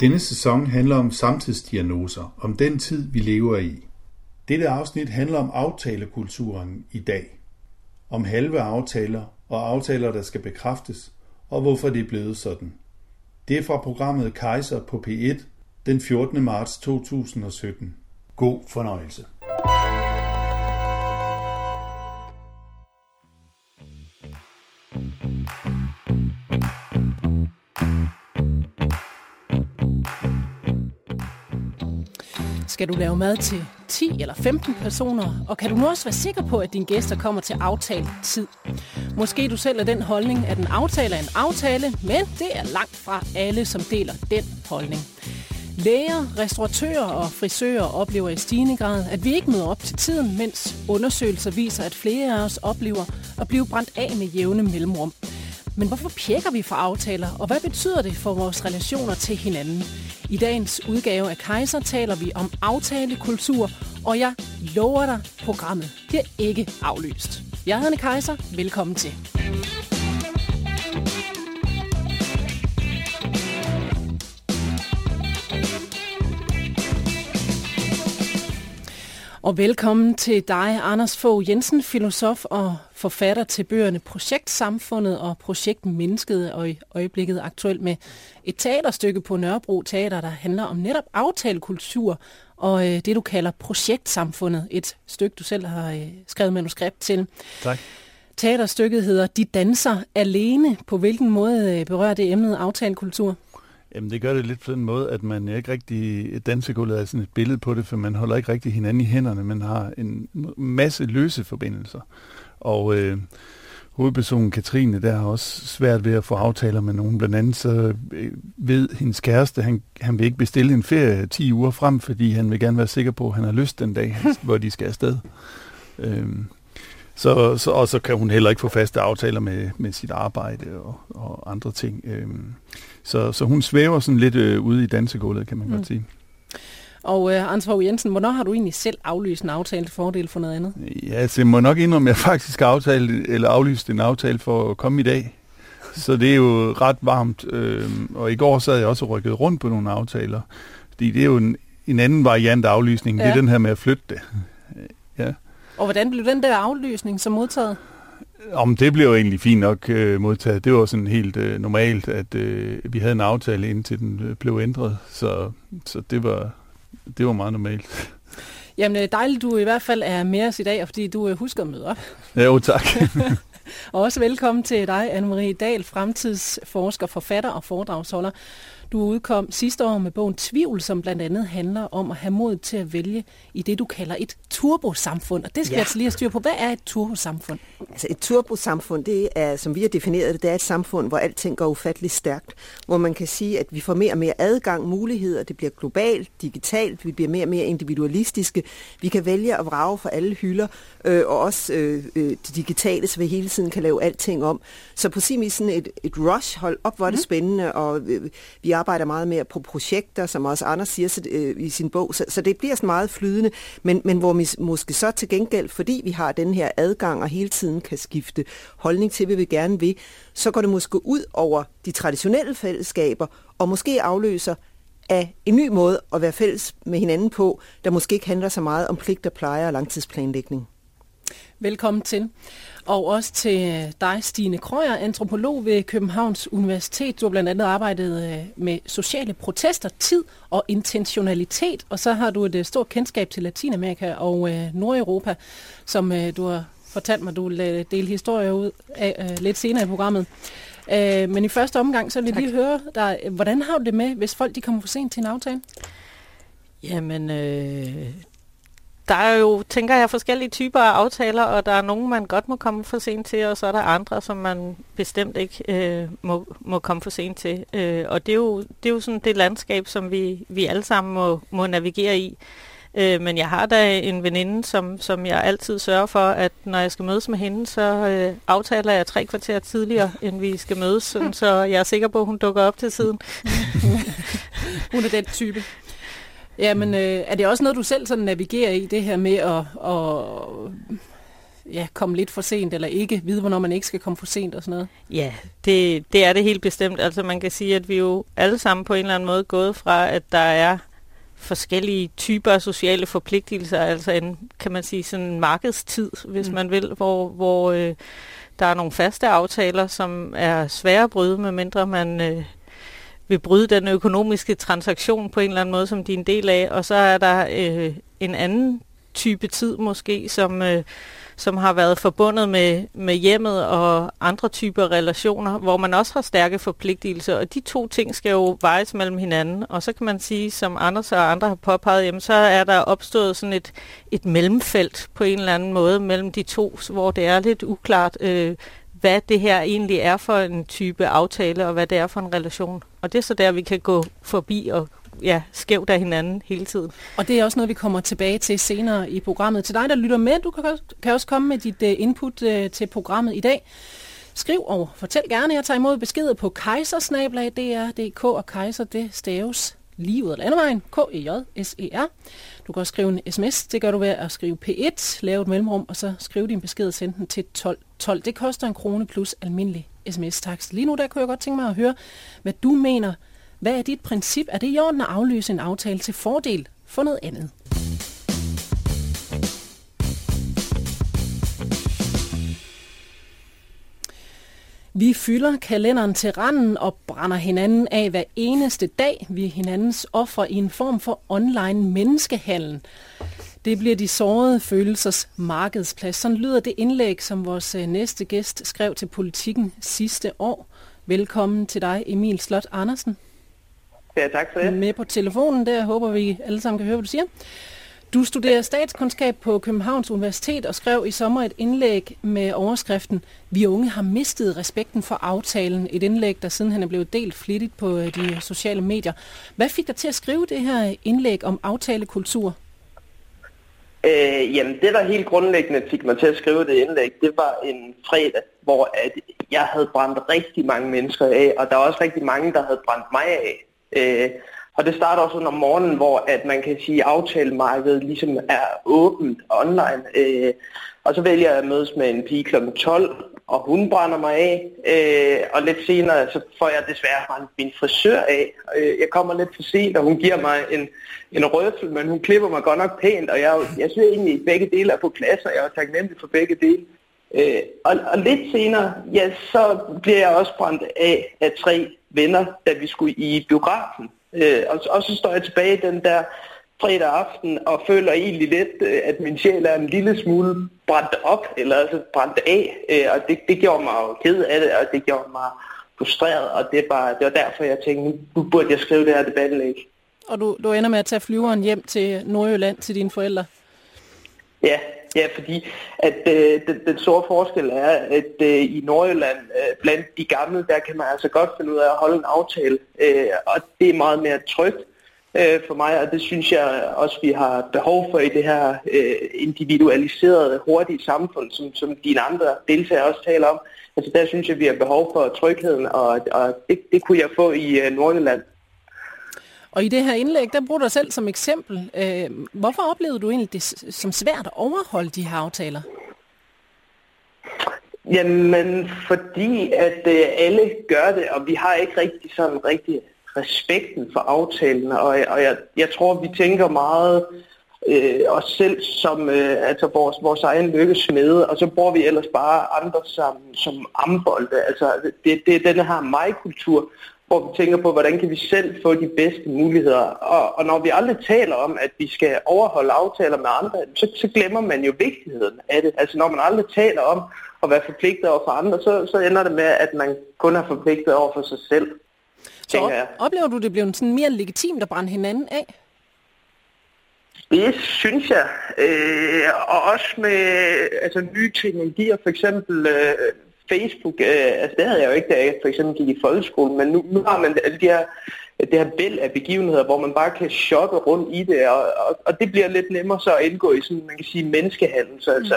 Denne sæson handler om samtidsdiagnoser, om den tid, vi lever i. Dette afsnit handler om aftalekulturen i dag. Om halve aftaler og aftaler, der skal bekræftes, og hvorfor det er blevet sådan. Det er fra programmet Kaiser på P1 den 14. marts 2017. God fornøjelse. Skal du lave mad til 10 eller 15 personer? Og kan du nu også være sikker på, at dine gæster kommer til aftalt tid? Måske du selv er den holdning, at en aftale er en aftale, men det er langt fra alle, som deler den holdning. Læger, restauratører og frisører oplever i stigende grad, at vi ikke møder op til tiden, mens undersøgelser viser, at flere af os oplever at blive brændt af med jævne mellemrum. Men hvorfor pjekker vi for aftaler, og hvad betyder det for vores relationer til hinanden? I dagens udgave af Kaiser taler vi om aftalekultur, og jeg lover dig, programmet bliver ikke aflyst. Jeg hedder Anne Kaiser. Velkommen til. Og velkommen til dig, Anders Fogh Jensen, filosof og forfatter til bøgerne Projektsamfundet og Projekt Mennesket, og i øjeblikket aktuelt med et teaterstykke på Nørrebro Teater, der handler om netop aftalekultur og øh, det, du kalder Projektsamfundet. Et stykke, du selv har øh, skrevet manuskript til. Tak. Teaterstykket hedder De danser alene. På hvilken måde øh, berører det emnet aftalekultur? Jamen det gør det lidt på den måde, at man ikke rigtig, dansegulvet er sådan et billede på det, for man holder ikke rigtig hinanden i hænderne, man har en masse løse forbindelser. Og øh, hovedpersonen Katrine, der har også svært ved at få aftaler med nogen. Blandt andet så øh, ved hendes kæreste, han, han vil ikke bestille en ferie 10 uger frem, fordi han vil gerne være sikker på, at han har lyst den dag, hvor de skal afsted. Øh, så, så, og så kan hun heller ikke få faste aftaler med, med sit arbejde og, og andre ting. Øhm, så, så hun svæver sådan lidt øh, ude i dansegulvet, kan man mm. godt sige. Og øh, Hans Fogh Jensen, hvornår har du egentlig selv aflyst en aftale til fordel for noget andet? Ja, altså, jeg må nok indrømme, at jeg faktisk har aftalt, eller aflyst en aftale for at komme i dag. Så det er jo ret varmt. Øh, og i går sad jeg også rykket rundt på nogle aftaler. Fordi det er jo en, en anden variant af aflysningen. Ja. Det er den her med at flytte det. Ja. Og hvordan blev den der aflysning så modtaget? Om det blev jo egentlig fint nok øh, modtaget. Det var sådan helt øh, normalt, at øh, vi havde en aftale indtil den øh, blev ændret. Så, så det, var, det var meget normalt. Jamen øh, dejligt, du i hvert fald er med os i dag, fordi du øh, husker at møde op. Ja, jo, tak. og også velkommen til dig, Anne-Marie Dahl, fremtidsforsker, forfatter og foredragsholder. Du udkom sidste år med bogen Tvivl, som blandt andet handler om at have mod til at vælge i det, du kalder et turbosamfund. Og det skal ja. jeg altså lige have styr på. Hvad er et turbosamfund? Altså et turbosamfund, det er, som vi har defineret det, det er et samfund, hvor alting går ufatteligt stærkt. Hvor man kan sige, at vi får mere og mere adgang, muligheder, det bliver globalt, digitalt, vi bliver mere og mere individualistiske. Vi kan vælge at vrage for alle hylder, øh, og også øh, øh, det digitale, så vi hele tiden kan lave alting om. Så på sin vis sådan et, et rush, hold op, hvor er det mm. spændende, og øh, vi arbejder meget mere på projekter, som også Anders siger så, øh, i sin bog, så, så det bliver sådan meget flydende, men, men hvor vi måske så til gengæld, fordi vi har den her adgang og hele tiden kan skifte holdning til, hvad vi gerne vil, så går det måske ud over de traditionelle fællesskaber, og måske afløser af en ny måde at være fælles med hinanden på, der måske ikke handler så meget om pligt og pleje og langtidsplanlægning. Velkommen til. Og også til dig, Stine Krøyer, antropolog ved Københavns Universitet. Du har blandt andet arbejdet øh, med sociale protester, tid og intentionalitet. Og så har du et øh, stort kendskab til Latinamerika og øh, Nordeuropa, som du har fortalt mig, du vil dele historier ud af lidt senere i programmet. Men i første omgang, så vil jeg lige høre dig, hvordan har du det med, hvis folk de kommer for sent til en aftale? Jamen, øh, der er jo, tænker jeg, forskellige typer af aftaler, og der er nogle, man godt må komme for sent til, og så er der andre, som man bestemt ikke øh, må, må komme for sent til. Øh, og det er, jo, det er jo sådan det landskab, som vi, vi alle sammen må, må navigere i. Øh, men jeg har da en veninde, som, som jeg altid sørger for, at når jeg skal mødes med hende, så øh, aftaler jeg tre kvarter tidligere, end vi skal mødes, sådan, så jeg er sikker på, at hun dukker op til tiden. hun er den type. Jamen, øh, er det også noget, du selv sådan navigerer i, det her med at, at ja, komme lidt for sent, eller ikke vide, hvornår man ikke skal komme for sent og sådan noget? Ja, det, det er det helt bestemt. Altså man kan sige, at vi jo alle sammen på en eller anden måde gået fra, at der er forskellige typer af sociale forpligtelser, altså en, kan man sige, sådan en markedstid, hvis mm. man vil, hvor, hvor øh, der er nogle faste aftaler, som er svære at bryde, medmindre man øh, vil bryde den økonomiske transaktion på en eller anden måde, som de er en del af. Og så er der øh, en anden type tid måske, som, øh, som har været forbundet med, med hjemmet og andre typer relationer, hvor man også har stærke forpligtelser. Og de to ting skal jo vejes mellem hinanden. Og så kan man sige, som Anders og andre har påpeget, jamen, så er der opstået sådan et, et mellemfelt på en eller anden måde mellem de to, hvor det er lidt uklart, øh, hvad det her egentlig er for en type aftale, og hvad det er for en relation. Og det er så der, vi kan gå forbi og ja, skævt af hinanden hele tiden. Og det er også noget, vi kommer tilbage til senere i programmet. Til dig, der lytter med, du kan også komme med dit øh, input øh, til programmet i dag. Skriv og fortæl gerne. Jeg tager imod beskeder på kejsersnablag.dr.dk, og kejser det staves lige eller af landevejen, K-E-J-S-E-R. Du kan også skrive en sms, det gør du ved at skrive P1, lave et mellemrum, og så skrive din besked og sende den til 12. 12. Det koster en krone plus almindelig sms-takst. Lige nu der kunne jeg godt tænke mig at høre, hvad du mener. Hvad er dit princip? Er det i orden at aflyse en aftale til fordel for noget andet? Vi fylder kalenderen til randen og brænder hinanden af hver eneste dag. Vi er hinandens offer i en form for online menneskehandel. Det bliver de sårede følelsers markedsplads. Sådan lyder det indlæg, som vores øh, næste gæst skrev til politikken sidste år. Velkommen til dig, Emil Slot Andersen. Ja, tak for det. Med på telefonen der, håber vi alle sammen kan høre, hvad du siger. Du studerer statskundskab på Københavns Universitet og skrev i sommer et indlæg med overskriften Vi unge har mistet respekten for aftalen. Et indlæg, der siden han er blevet delt flittigt på øh, de sociale medier. Hvad fik dig til at skrive det her indlæg om aftalekultur? Øh, jamen, det der helt grundlæggende fik mig til at skrive det indlæg, det var en fredag, hvor at jeg havde brændt rigtig mange mennesker af, og der var også rigtig mange, der havde brændt mig af. Øh, og det starter også om morgenen, hvor at man kan sige, at aftalemarkedet ligesom er åbent online. Øh, og så vælger jeg at mødes med en pige kl. 12, og hun brænder mig af. Øh, og lidt senere, så får jeg desværre brændt min frisør af. Øh, jeg kommer lidt for sent, og hun giver mig en, en røffel, men hun klipper mig godt nok pænt. Og jeg, jeg synes egentlig, at begge dele er på plads, og jeg er taknemmelig for begge dele. Øh, og, og lidt senere, ja, så bliver jeg også brændt af af tre venner, da vi skulle i biografen. Øh, og, og så står jeg tilbage den der fredag aften og føler egentlig lidt, øh, at min sjæl er en lille smule brændt op, eller altså brændt af. Øh, og det, det gjorde mig jo ked af det, og det gjorde mig frustreret, og det, var, det var derfor, jeg tænkte, nu burde jeg skrive det her debatindlæg. Og du, du ender med at tage flyveren hjem til Nordjylland til dine forældre? Ja, Ja, fordi at øh, den, den store forskel er, at øh, i Nordjylland, øh, blandt de gamle, der kan man altså godt finde ud af at holde en aftale, øh, og det er meget mere trygt øh, for mig, og det synes jeg også, vi har behov for i det her øh, individualiserede, hurtige samfund, som, som dine andre deltagere også taler om. Altså der synes jeg, vi har behov for trygheden, og, og det, det kunne jeg få i øh, Nordjylland. Og i det her indlæg, der bruger du dig selv som eksempel. Øh, hvorfor oplevede du egentlig det som svært at overholde de her aftaler? Jamen, fordi at øh, alle gør det, og vi har ikke rigtig sådan rigtig respekten for aftalen, og, og jeg, jeg tror, vi tænker meget øh, os selv som øh, altså vores, vores egen lykkesmede, og så bruger vi ellers bare andre som, som ambolde. Altså, det, det er den her mig-kultur, hvor vi tænker på, hvordan kan vi selv få de bedste muligheder. Og, og når vi aldrig taler om, at vi skal overholde aftaler med andre, så, så glemmer man jo vigtigheden af det. Altså når man aldrig taler om at være forpligtet over for andre, så, så ender det med, at man kun er forpligtet over for sig selv. Så op, oplever du, det bliver sådan mere legitimt at brænde hinanden af? Det synes jeg. Øh, og også med altså, nye teknologier, for eksempel øh, Facebook, øh, altså det havde jeg jo ikke, da jeg for eksempel gik i folkeskolen, men nu, nu har man alle de her, det her væld af begivenheder, hvor man bare kan shoppe rundt i det, og, og, og det bliver lidt nemmere så at indgå i sådan, man kan sige, menneskehandel. Så mm. altså,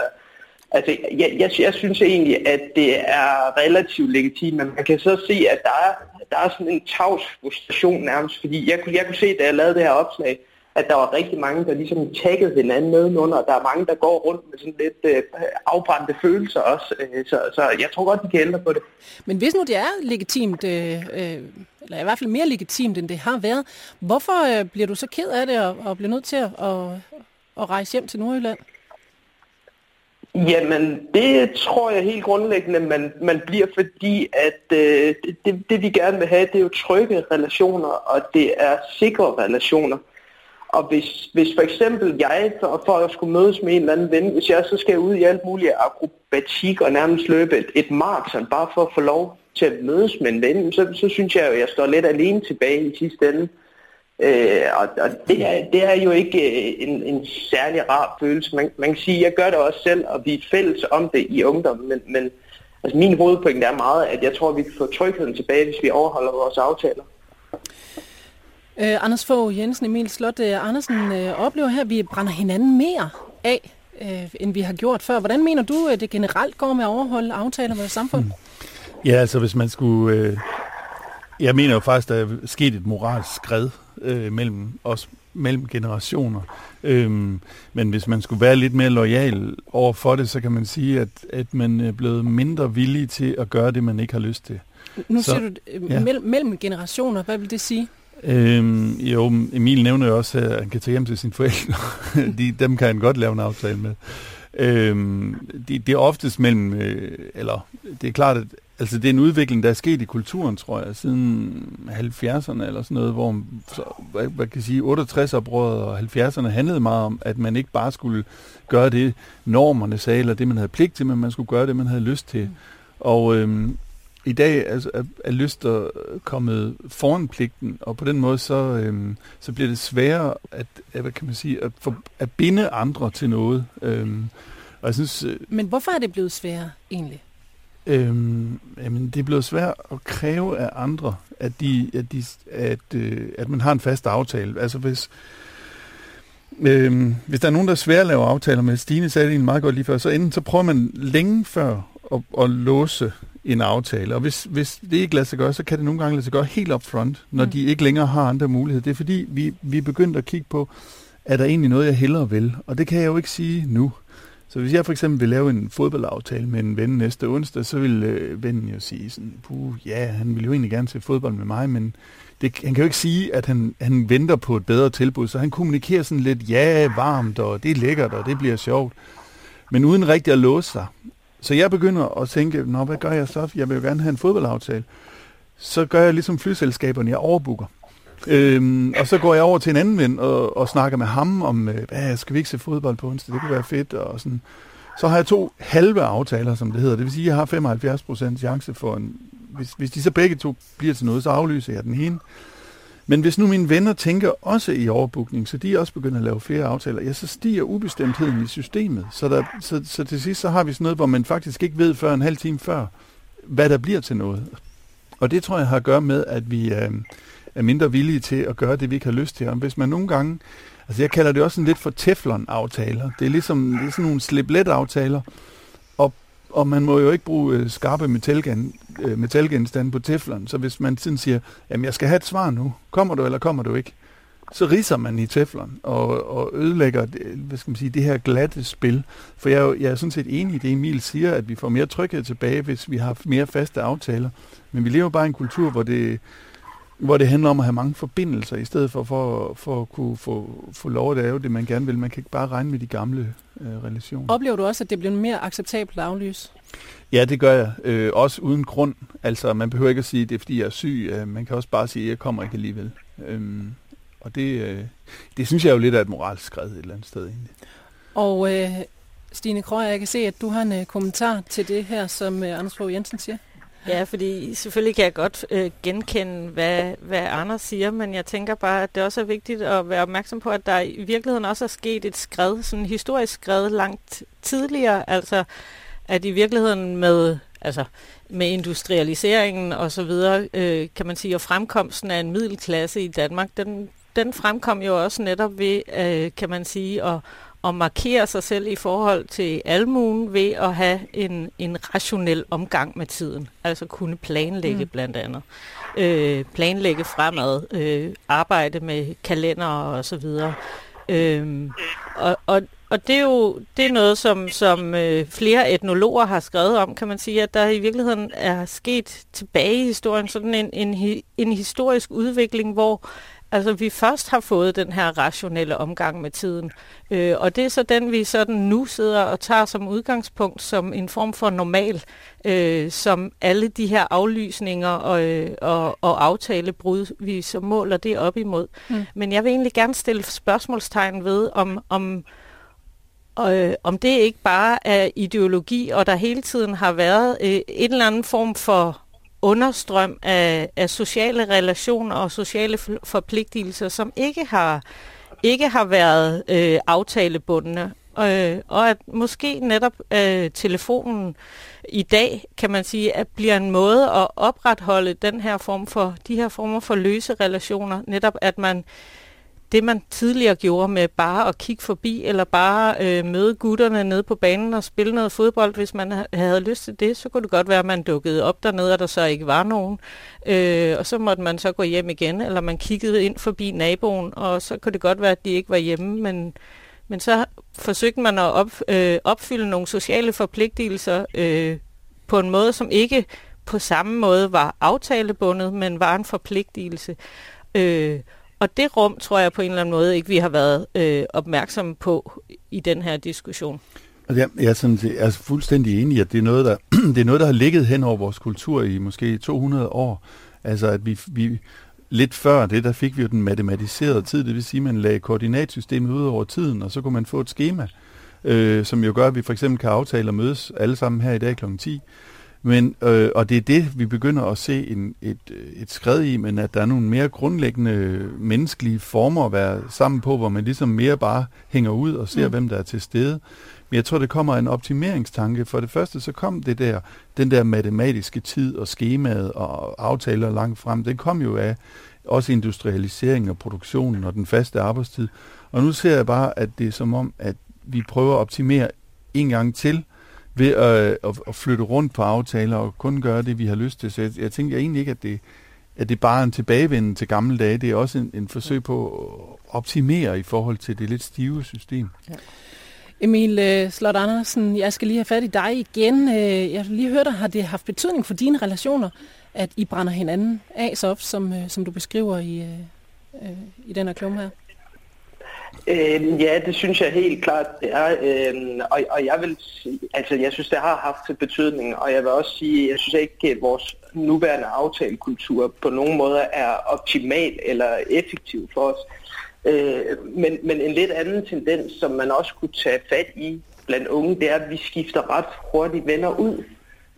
altså jeg, jeg, jeg synes egentlig, at det er relativt legitimt, men man kan så se, at der er, der er sådan en tavs frustration nærmest, fordi jeg kunne, jeg kunne se, da jeg lavede det her opslag, at der var rigtig mange, der ligesom taggede hinanden nedenunder. Der er mange, der går rundt med sådan lidt øh, afbrændte følelser også. Øh, så, så jeg tror godt, de kan ændre på det. Men hvis nu det er legitimt, øh, øh, eller i hvert fald mere legitimt, end det har været, hvorfor øh, bliver du så ked af det og, og bliver nødt til at, at, at rejse hjem til Nordjylland? Jamen, det tror jeg helt grundlæggende, man, man bliver, fordi at øh, det, det, vi gerne vil have, det er jo trygge relationer, og det er sikre relationer. Og hvis, hvis for eksempel jeg, for, for at skulle mødes med en eller anden ven, hvis jeg så skal ud i alt muligt akrobatik og nærmest løbe et, et maraton, bare for at få lov til at mødes med en ven, så, så synes jeg jo, at jeg står lidt alene tilbage i sidste ende. Øh, og og det, er, det er jo ikke øh, en, en særlig rar følelse. Man, man kan sige, at jeg gør det også selv, og vi er fælles om det i ungdommen, men, men altså min hovedpoint er meget, at jeg tror, at vi kan få trygheden tilbage, hvis vi overholder vores aftaler. Øh, Anders Fogh Jensen, Emil Slot øh, Andersen øh, oplever her, at vi brænder hinanden mere af, øh, end vi har gjort før. Hvordan mener du, at det generelt går med at overholde aftaler med samfund? Hmm. Ja, altså hvis man skulle... Øh, jeg mener jo faktisk, at der er sket et moralsk skred øh, mellem os mellem generationer. Øhm, men hvis man skulle være lidt mere lojal over for det, så kan man sige, at, at man er blevet mindre villig til at gøre det, man ikke har lyst til. Nu så, siger du øh, ja. mellem, mellem generationer. Hvad vil det sige? Øhm, jo, Emil nævner jo også, at han kan tage hjem til sine forældre. de, dem kan han godt lave en aftale med. Øhm, det, det er oftest mellem, øh, eller det er klart, at altså, det er en udvikling, der er sket i kulturen, tror jeg, siden 70'erne eller sådan noget, hvor så, hvad, hvad kan jeg sige, 68-oprøret og 70'erne handlede meget om, at man ikke bare skulle gøre det, normerne sagde, eller det, man havde pligt til, men man skulle gøre det, man havde lyst til. Mm. Og øhm, i dag altså, er, er lyster kommet foran pligten, og på den måde så, øhm, så bliver det sværere at, at, hvad kan man sige, at, for, at binde andre til noget. Øhm, og jeg synes, øh, Men hvorfor er det blevet sværere egentlig? Øhm, jamen, det er blevet svært at kræve af andre, at, de, at, de, at, øh, at man har en fast aftale. Altså hvis, øhm, hvis der er nogen, der er svært at lave aftaler med, Stine sagde det egentlig meget godt lige før, så enten så prøver man længe før at, at låse en aftale. Og hvis, hvis det ikke lader sig gøre, så kan det nogle gange lade sig gøre helt up front, når mm. de ikke længere har andre muligheder. Det er fordi, vi, vi er begyndt at kigge på, er der egentlig noget, jeg hellere vil? Og det kan jeg jo ikke sige nu. Så hvis jeg for eksempel vil lave en fodboldaftale med en ven næste onsdag, så vil øh, vennen jo sige sådan, puh, ja, han vil jo egentlig gerne se fodbold med mig, men det, han kan jo ikke sige, at han, han venter på et bedre tilbud, så han kommunikerer sådan lidt, ja, varmt, og det er lækkert, og det bliver sjovt, men uden rigtig at låse sig. Så jeg begynder at tænke, nå, hvad gør jeg så? Jeg vil jo gerne have en fodboldaftale. Så gør jeg ligesom flyselskaberne, jeg overbooker. Øhm, og så går jeg over til en anden ven og, og snakker med ham om, øh, hvad, skal vi ikke se fodbold på onsdag? Det kunne være fedt. Og sådan. Så har jeg to halve aftaler, som det hedder. Det vil sige, at jeg har 75% chance for en... Hvis, hvis de så begge to bliver til noget, så aflyser jeg den ene. Men hvis nu mine venner tænker også i overbookning, så de også begynder at lave flere aftaler, ja, så stiger ubestemtheden i systemet. Så, der, så, så til sidst så har vi sådan noget, hvor man faktisk ikke ved før en halv time før, hvad der bliver til noget. Og det tror jeg har at gøre med, at vi øh, er mindre villige til at gøre det, vi ikke har lyst til. Og hvis man nogle gange, altså jeg kalder det også sådan lidt for teflon-aftaler. Det er ligesom det er sådan nogle slip-let-aftaler, og man må jo ikke bruge øh, skarpe metalgen, øh, metalgenstande på teflon. Så hvis man sådan siger, jamen jeg skal have et svar nu, kommer du eller kommer du ikke? Så riser man i teflon og, og ødelægger hvad skal man sige, det her glatte spil. For jeg, er jo, jeg er sådan set enig i det, Emil siger, at vi får mere tryghed tilbage, hvis vi har mere faste aftaler. Men vi lever bare i en kultur, hvor det, hvor det handler om at have mange forbindelser, i stedet for, for, for at kunne få, få lov at lave det, man gerne vil. Man kan ikke bare regne med de gamle øh, relationer. Oplever du også, at det bliver mere acceptabelt at aflyse? Ja, det gør jeg. Øh, også uden grund. Altså, man behøver ikke at sige, at det er, fordi jeg er syg. Øh, man kan også bare sige, at jeg kommer ikke alligevel. Øh, og det, øh, det synes jeg jo lidt er et moralsk skred et eller andet sted egentlig. Og øh, Stine Krøger, jeg kan se, at du har en øh, kommentar til det her, som øh, Anders Fogh Jensen siger. Ja, fordi selvfølgelig kan jeg godt øh, genkende, hvad, hvad Anders siger, men jeg tænker bare, at det også er vigtigt at være opmærksom på, at der i virkeligheden også er sket et skred, sådan en historisk skred langt tidligere, altså at i virkeligheden med, altså, med industrialiseringen og så videre, øh, kan man sige, og fremkomsten af en middelklasse i Danmark, den, den fremkom jo også netop ved, øh, kan man sige, at, at markere sig selv i forhold til almuen ved at have en, en rationel omgang med tiden. Altså kunne planlægge mm. blandt andet. Øh, planlægge fremad, øh, arbejde med kalender og så videre. Øh, og, og, og det er jo det er noget, som, som øh, flere etnologer har skrevet om, kan man sige, at der i virkeligheden er sket tilbage i historien sådan en, en, en historisk udvikling, hvor Altså, vi først har fået den her rationelle omgang med tiden, øh, og det er så den, vi sådan nu sidder og tager som udgangspunkt som en form for normal, øh, som alle de her aflysninger og, øh, og, og aftalebrud, vi så måler det op imod. Mm. Men jeg vil egentlig gerne stille spørgsmålstegn ved, om, om, øh, om det ikke bare er ideologi, og der hele tiden har været øh, en eller anden form for understrøm af, af sociale relationer og sociale forpligtelser, som ikke har, ikke har været øh, aftalebundne. Øh, og at måske netop øh, telefonen i dag, kan man sige, at bliver en måde at opretholde den her form for, de her former for løse relationer. Netop at man det, man tidligere gjorde med bare at kigge forbi, eller bare øh, møde gutterne nede på banen og spille noget fodbold, hvis man havde lyst til det, så kunne det godt være, at man dukkede op dernede, og der så ikke var nogen. Øh, og så måtte man så gå hjem igen, eller man kiggede ind forbi naboen, og så kunne det godt være, at de ikke var hjemme, men, men så forsøgte man at op, øh, opfylde nogle sociale forpligtelser øh, på en måde, som ikke på samme måde var aftalebundet, men var en forpligtelse. Øh, og det rum, tror jeg på en eller anden måde ikke, vi har været øh, opmærksomme på i den her diskussion. Altså, jeg, jeg, er sådan, jeg er fuldstændig enig i, at det er, noget, der, det er noget, der har ligget hen over vores kultur i måske 200 år. Altså, at vi, vi lidt før det, der fik vi jo den matematiserede tid, det vil sige, at man lagde koordinatsystemet ud over tiden, og så kunne man få et schema, øh, som jo gør, at vi for eksempel kan aftale at mødes alle sammen her i dag kl. 10. Men, øh, og det er det, vi begynder at se en, et, et skred i, men at der er nogle mere grundlæggende menneskelige former at være sammen på, hvor man ligesom mere bare hænger ud og ser, mm. hvem der er til stede. Men jeg tror, det kommer en optimeringstanke. For det første, så kom det der, den der matematiske tid og skemaet og aftaler langt frem. Den kom jo af også industrialisering og produktionen og den faste arbejdstid. Og nu ser jeg bare, at det er som om, at vi prøver at optimere en gang til, ved at, at, at flytte rundt på aftaler og kun gøre det, vi har lyst til. Så jeg, jeg tænker egentlig ikke, at det, at det bare er en tilbagevenden til gamle dage. Det er også en, en forsøg på at optimere i forhold til det lidt stive system. Ja. Emil øh, Slot Andersen, jeg skal lige have fat i dig igen. Øh, jeg har lige hørt dig, har det haft betydning for dine relationer, at I brænder hinanden af så op, som, øh, som du beskriver i, i den her klum her? Øh, ja, det synes jeg helt klart, det er. Øh, og, og jeg vil altså jeg synes, det har haft betydning, og jeg vil også sige, jeg synes ikke, at vores nuværende aftalekultur på nogen måde er optimal eller effektiv for os. Øh, men, men en lidt anden tendens, som man også kunne tage fat i blandt unge, det er, at vi skifter ret hurtigt venner ud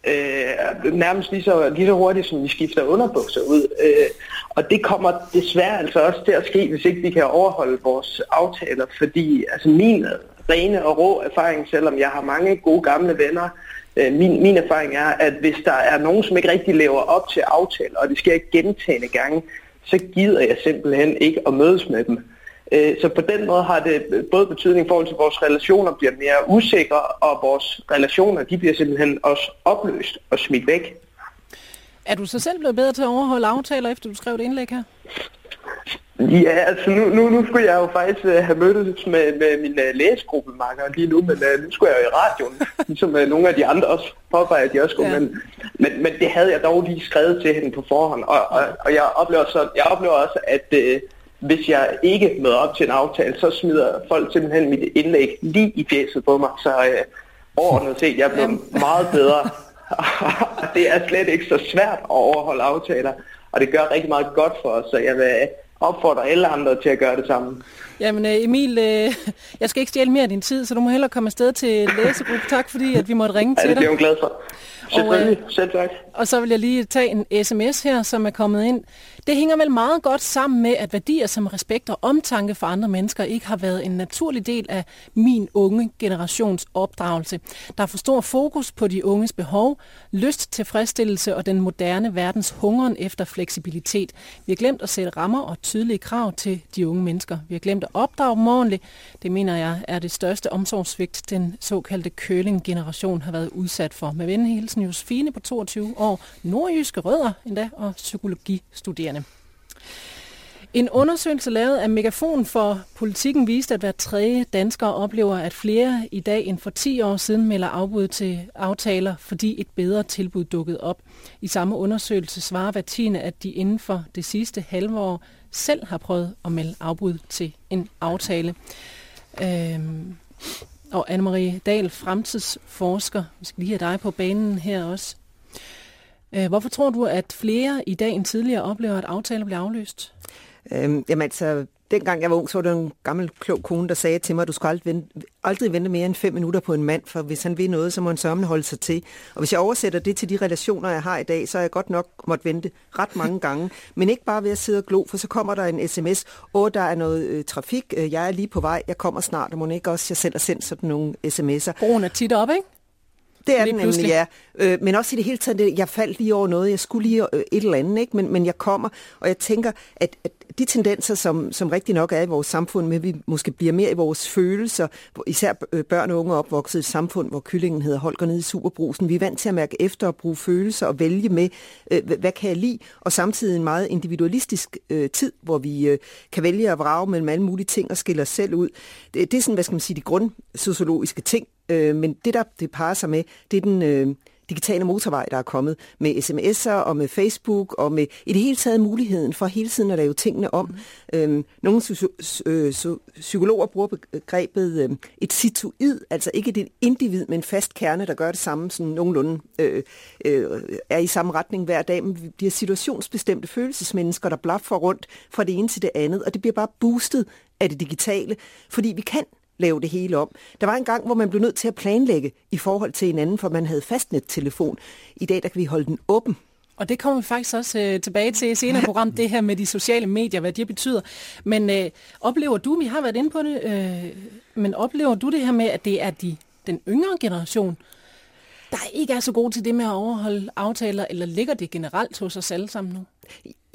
øh, nærmest lige så, lige så hurtigt, som vi skifter underbukser ud. Øh, og det kommer desværre altså også til at ske, hvis ikke vi kan overholde vores aftaler, fordi altså min rene og rå erfaring, selvom jeg har mange gode gamle venner, øh, min, min erfaring er, at hvis der er nogen, som ikke rigtig lever op til aftaler, og det sker gentagende gange, så gider jeg simpelthen ikke at mødes med dem. Øh, så på den måde har det både betydning i forhold til, at vores relationer bliver mere usikre, og vores relationer de bliver simpelthen også opløst og smidt væk. Er du så selv blevet bedre til at overholde aftaler, efter du skrev et indlæg her? Ja, altså nu, nu, nu skulle jeg jo faktisk uh, have mødtes med, med min uh, læsegruppemakker lige nu, men uh, nu skulle jeg jo i radioen, ligesom uh, nogle af de andre også påpeger, at de også skulle, ja. men, men, men det havde jeg dog lige skrevet til hende på forhånd, og, og, og jeg, oplever så, jeg oplever også, at uh, hvis jeg ikke møder op til en aftale, så smider folk simpelthen mit indlæg lige i fjeset på mig. Så øh, overordnet set, jeg er blevet meget bedre. det er slet ikke så svært at overholde aftaler, og det gør rigtig meget godt for os, så jeg vil opfordre alle andre til at gøre det samme. Jamen øh, Emil, øh, jeg skal ikke stjæle mere af din tid, så du må hellere komme afsted til læsegruppe. Tak fordi, at vi måtte ringe til dig. Ja, det er jeg glad for. Og, øh, Selv tak. Og så vil jeg lige tage en sms her, som er kommet ind. Det hænger vel meget godt sammen med, at værdier som respekt og omtanke for andre mennesker ikke har været en naturlig del af min unge generations opdragelse. Der er for stor fokus på de unges behov, lyst, tilfredsstillelse og den moderne verdens hungeren efter fleksibilitet. Vi har glemt at sætte rammer og tydelige krav til de unge mennesker. Vi har glemt at opdrage dem ordentligt. Det mener jeg er det største omsorgsvigt, den såkaldte køling-generation har været udsat for. Med venhilsen Josefine på 22 år, nordjyske rødder endda og psykologistuderende. En undersøgelse lavet af Megafon for politikken viste, at hver tredje dansker oplever, at flere i dag end for 10 år siden melder afbud til aftaler, fordi et bedre tilbud dukkede op. I samme undersøgelse svarer hver tiende, at de inden for det sidste halve år selv har prøvet at melde afbud til en aftale. Øhm, og Anne-Marie Dahl, fremtidsforsker, vi skal lige have dig på banen her også. Øh, hvorfor tror du, at flere i dag end tidligere oplever, at aftaler bliver afløst? Øhm, jamen altså, dengang jeg var ung, så var der en gammel klog kone, der sagde til mig, at du skal aldrig vente, aldrig vente mere end fem minutter på en mand, for hvis han vil noget, så må han sørme holde sig til. Og hvis jeg oversætter det til de relationer, jeg har i dag, så har jeg godt nok måtte vente ret mange gange. Men ikke bare ved at sidde og glo, for så kommer der en sms, åh, der er noget øh, trafik, øh, jeg er lige på vej, jeg kommer snart, og må ikke også, jeg selv har sendt sådan nogle sms'er. Broen er tit op, ikke? Det er det nemlig, ja. Øh, men også i det hele taget, det, jeg faldt lige over noget, jeg skulle lige øh, et eller andet, ikke? Men, men jeg kommer, og jeg tænker, at, at de tendenser, som, som rigtig nok er i vores samfund, med at vi måske bliver mere i vores følelser, især øh, børn og unge opvokset i et samfund, hvor kyllingen hedder Holger nede i Superbrusen. Vi er vant til at mærke efter og bruge følelser og vælge med, øh, hvad kan jeg lide, og samtidig en meget individualistisk øh, tid, hvor vi øh, kan vælge at vrage mellem alle mulige ting og skille os selv ud. Det, det er sådan, hvad skal man sige, de grundsociologiske ting, øh, men det, der det parer sig med, det er den... Øh, digitale motorvej, der er kommet med sms'er og med Facebook og med i det hele taget muligheden for hele tiden at lave tingene om. Mm. Øhm, nogle øh, psykologer bruger begrebet øh, et situid, altså ikke et individ med en fast kerne, der gør det samme, sådan nogenlunde øh, øh, er i samme retning hver dag, men vi bliver situationsbestemte følelsesmennesker, der blaffer rundt fra det ene til det andet, og det bliver bare boostet af det digitale, fordi vi kan lave det hele om. Der var en gang, hvor man blev nødt til at planlægge i forhold til hinanden, for man havde fastnet-telefon. I dag der kan vi holde den åben. Og det kommer vi faktisk også øh, tilbage til i senere program, det her med de sociale medier, hvad det betyder. Men øh, oplever du, vi har været inde på det, øh, men oplever du det her med, at det er de, den yngre generation, der ikke er så god til det med at overholde aftaler, eller ligger det generelt hos os alle sammen nu?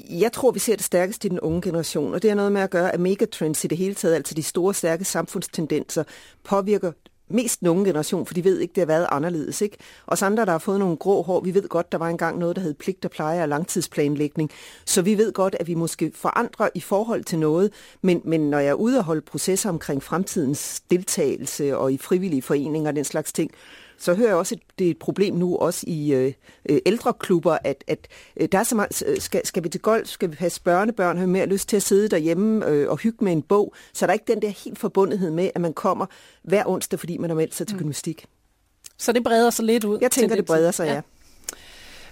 Jeg tror, vi ser det stærkest i den unge generation, og det har noget med at gøre, at megatrends i det hele taget, altså de store, stærke samfundstendenser, påvirker mest den unge generation, for de ved ikke, det har været anderledes. Ikke? Og andre, der har fået nogle grå hår, vi ved godt, der var engang noget, der hed pligt og pleje og langtidsplanlægning. Så vi ved godt, at vi måske forandrer i forhold til noget, men, men når jeg er ude og holde processer omkring fremtidens deltagelse og i frivillige foreninger og den slags ting, så hører jeg også, at det er et problem nu også i øh, øh, ældreklubber, at, at øh, der er så meget, øh, skal, skal vi til golf, skal vi passe børnebørn, have mere lyst til at sidde derhjemme øh, og hygge med en bog, så er der ikke den der helt forbundethed med, at man kommer hver onsdag, fordi man har meldt sig til mm. gymnastik. Så det breder sig lidt ud? Jeg tænker, det breder sig, ja.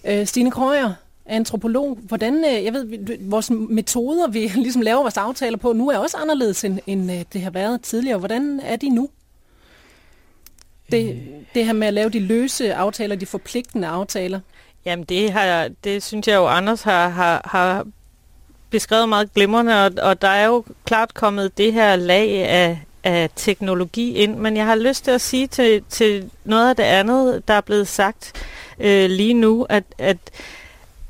ja. Øh, Stine Krøyer, antropolog. Hvordan, jeg ved, vores metoder, vi ligesom laver vores aftaler på, nu er også anderledes, end, end det har været tidligere. Hvordan er de nu? Det, det her med at lave de løse aftaler, de forpligtende aftaler. Jamen det, har, det synes jeg jo, Anders har, har, har beskrevet meget glimrende, og, og der er jo klart kommet det her lag af, af teknologi ind, men jeg har lyst til at sige til, til noget af det andet, der er blevet sagt øh, lige nu, at, at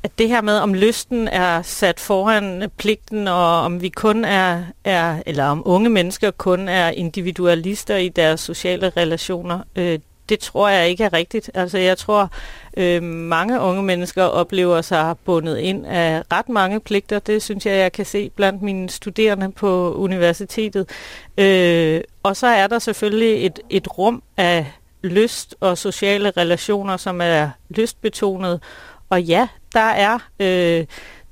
at det her med, om lysten er sat foran pligten, og om vi kun er, er eller om unge mennesker kun er individualister i deres sociale relationer, øh, det tror jeg ikke er rigtigt. Altså jeg tror, øh, mange unge mennesker oplever sig bundet ind af ret mange pligter. Det synes jeg, jeg kan se blandt mine studerende på universitetet. Øh, og så er der selvfølgelig et, et rum af lyst og sociale relationer, som er lystbetonet. Og ja, der er, øh,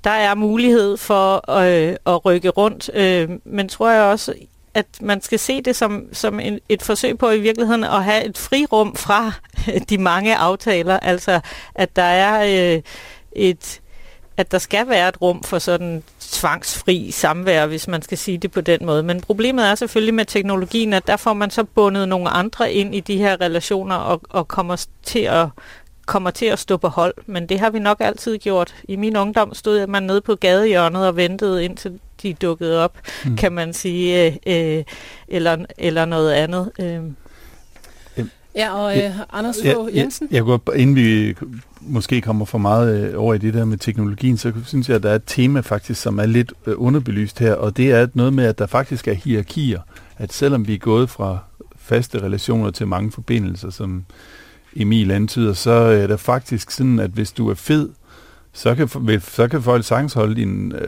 der er mulighed for øh, at rykke rundt, øh, men tror jeg også, at man skal se det som, som en, et forsøg på i virkeligheden at have et frirum fra de mange aftaler, altså at der er øh, et at der skal være et rum for sådan tvangsfri samvær, hvis man skal sige det på den måde. Men problemet er selvfølgelig med teknologien, at der får man så bundet nogle andre ind i de her relationer og, og kommer til at kommer til at stå på hold, men det har vi nok altid gjort. I min ungdom stod man nede på gadehjørnet og ventede indtil de dukkede op, mm. kan man sige, øh, øh, eller, eller noget andet. Øh. Ja, og øh, Anders Fogh ja, Jensen? Jeg, jeg går, inden vi måske kommer for meget øh, over i det der med teknologien, så synes jeg, at der er et tema faktisk, som er lidt øh, underbelyst her, og det er noget med, at der faktisk er hierarkier. At selvom vi er gået fra faste relationer til mange forbindelser, som Emil antyder, så er det faktisk sådan, at hvis du er fed, så kan, så kan folk sagtens holde din, øh,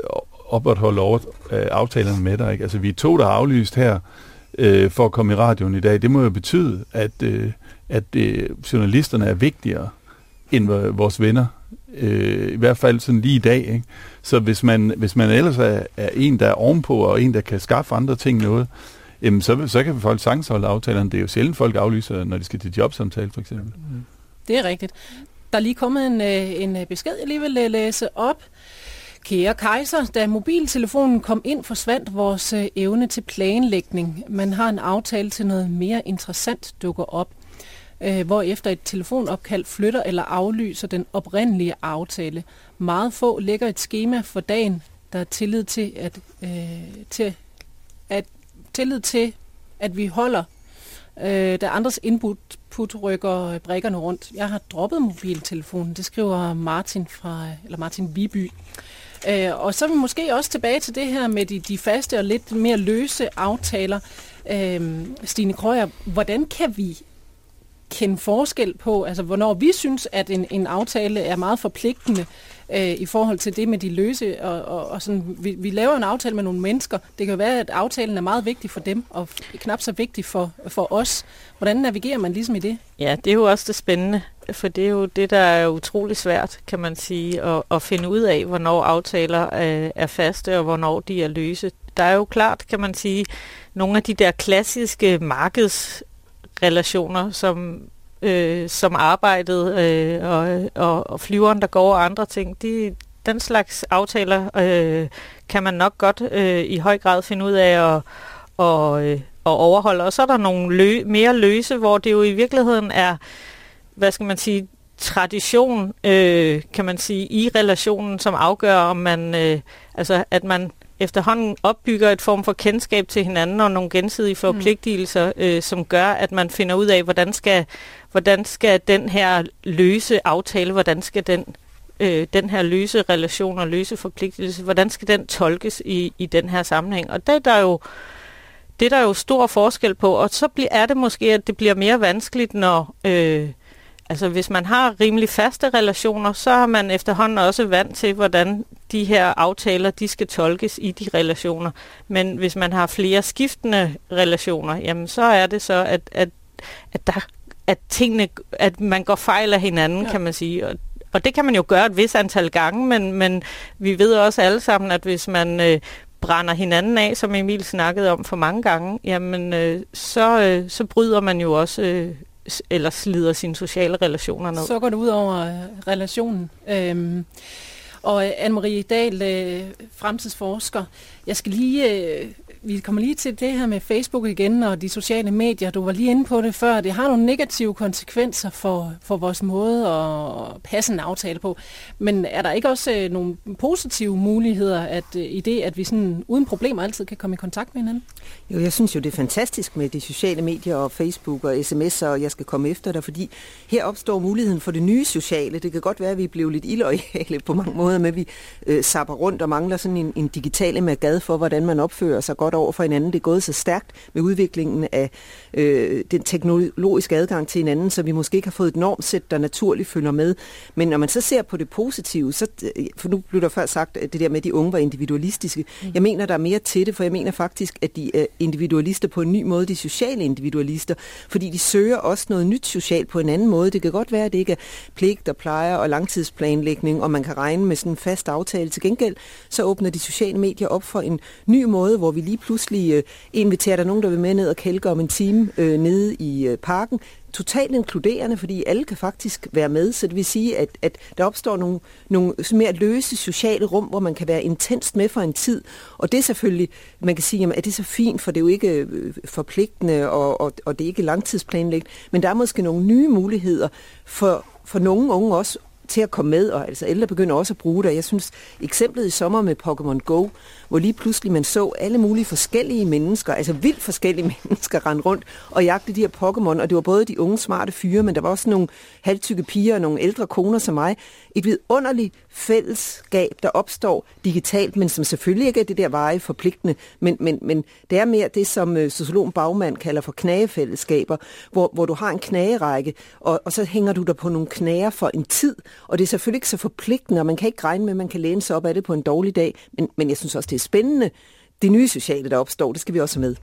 opretholde over, øh, aftalerne med dig. Ikke? Altså, vi er to, der har aflyst her øh, for at komme i radioen i dag. Det må jo betyde, at, øh, at øh, journalisterne er vigtigere end vores venner. Øh, I hvert fald sådan lige i dag. Ikke? Så hvis man, hvis man ellers er, er en, der er ovenpå, og en, der kan skaffe andre ting noget, jamen så, så kan folk sagtens holde aftalerne. Det er jo sjældent, folk aflyser, når de skal til jobsamtale, for eksempel. Det er rigtigt. Der er lige kommet en, øh, en øh, besked, jeg lige vil øh, læse op. Kære kejser, da mobiltelefonen kom ind, forsvandt vores evne til planlægning. Man har en aftale til noget mere interessant dukker op, hvor efter et telefonopkald flytter eller aflyser den oprindelige aftale. Meget få lægger et schema for dagen, der er tillid til, at, øh, til, tillid til, at vi holder øh, da andres input put rykker brækkerne rundt. Jeg har droppet mobiltelefonen, det skriver Martin fra eller Martin Viby. Øh, og så er vi måske også tilbage til det her med de, de faste og lidt mere løse aftaler. Øh, Stine Krøyer, hvordan kan vi kende forskel på, altså hvornår vi synes, at en, en aftale er meget forpligtende, øh, i forhold til det med de løse. Og, og, og sådan, vi, vi laver en aftale med nogle mennesker. Det kan jo være, at aftalen er meget vigtig for dem, og knap så vigtig for, for os. Hvordan navigerer man ligesom i det? Ja, det er jo også det spændende, for det er jo det, der er utrolig svært, kan man sige, at, at finde ud af, hvornår aftaler er, er faste, og hvornår de er løse. Der er jo klart, kan man sige, nogle af de der klassiske markeds relationer, som øh, som arbejdet øh, og, og, og flyveren, der går og andre ting, de, den slags aftaler øh, kan man nok godt øh, i høj grad finde ud af at, og, øh, og overholde. Og så er der nogle lø, mere løse, hvor det jo i virkeligheden er, hvad skal man sige, tradition, øh, kan man sige, i relationen, som afgør, om man, øh, altså at man efterhånden opbygger et form for kendskab til hinanden og nogle gensidige mm. forpligtelser, mm. øh, som gør, at man finder ud af, hvordan skal, hvordan skal den her løse aftale, hvordan skal den, øh, den her løse relation og løse forpligtelse, hvordan skal den tolkes i, i den her sammenhæng? Og det er der jo det er der jo stor forskel på, og så er det måske, at det bliver mere vanskeligt, når øh, Altså hvis man har rimelig faste relationer, så er man efterhånden også vant til, hvordan de her aftaler, de skal tolkes i de relationer. Men hvis man har flere skiftende relationer, jamen så er det så, at, at, at, der, at tingene, at man går fejl af hinanden, ja. kan man sige. Og, og det kan man jo gøre et vis antal gange, men, men vi ved også alle sammen, at hvis man øh, brænder hinanden af, som Emil snakkede om for mange gange, jamen øh, så, øh, så bryder man jo også øh, eller slider sine sociale relationer ned. Så går det ud over øh, relationen. Øhm, og øh, Anne-Marie Dahl, øh, fremtidsforsker, jeg skal lige øh, vi kommer lige til det her med Facebook igen og de sociale medier. Du var lige inde på det før. Det har nogle negative konsekvenser for, for vores måde at passe en aftale på. Men er der ikke også øh, nogle positive muligheder at, øh, i det, at vi sådan, uden problemer altid kan komme i kontakt med hinanden? Jo, jeg synes jo, det er fantastisk med de sociale medier og Facebook og sms'er, og jeg skal komme efter dig, fordi her opstår muligheden for det nye sociale. Det kan godt være, at vi blev lidt illoyale på mange måder, med at vi øh, sapper rundt og mangler sådan en, en digital magad for, hvordan man opfører sig godt over for hinanden. Det er gået så stærkt med udviklingen af øh, den teknologiske adgang til hinanden, så vi måske ikke har fået et normsæt, der naturligt følger med. Men når man så ser på det positive, så, øh, for nu blev der før sagt, at det der med, at de unge var individualistiske. Mm. Jeg mener, der er mere til det, for jeg mener faktisk, at de er individualister på en ny måde, de sociale individualister, fordi de søger også noget nyt socialt på en anden måde. Det kan godt være, at det ikke er pligt og plejer og langtidsplanlægning, og man kan regne med sådan en fast aftale. Til gengæld så åbner de sociale medier op for en ny måde, hvor vi lige pludselig øh, inviterer der nogen, der vil med ned og kælke om en time øh, nede i øh, parken. Totalt inkluderende, fordi alle kan faktisk være med, så det vil sige, at, at der opstår nogle, nogle mere løse sociale rum, hvor man kan være intenst med for en tid. Og det er selvfølgelig, man kan sige, jamen, er det så fint, for det er jo ikke øh, forpligtende, og, og, og det er ikke langtidsplanlægt, men der er måske nogle nye muligheder for for nogle unge også til at komme med, og altså ældre begynder også at bruge det. Jeg synes, eksemplet i sommer med Pokémon Go, hvor lige pludselig man så alle mulige forskellige mennesker, altså vildt forskellige mennesker rende rundt og jagte de her Pokémon, og det var både de unge smarte fyre, men der var også nogle halvtykke piger og nogle ældre koner som mig. Et vidunderligt fællesskab, der opstår digitalt, men som selvfølgelig ikke er det der veje forpligtende, men, men, men det er mere det, som øh, sociologen Bagmand kalder for knagefællesskaber, hvor, hvor du har en knagerække, og, og så hænger du der på nogle knager for en tid, og det er selvfølgelig ikke så forpligtende, og man kan ikke regne med, at man kan læne sig op af det på en dårlig dag, men, men jeg synes også, det er spændende. Det nye sociale, der opstår, det skal vi også have med.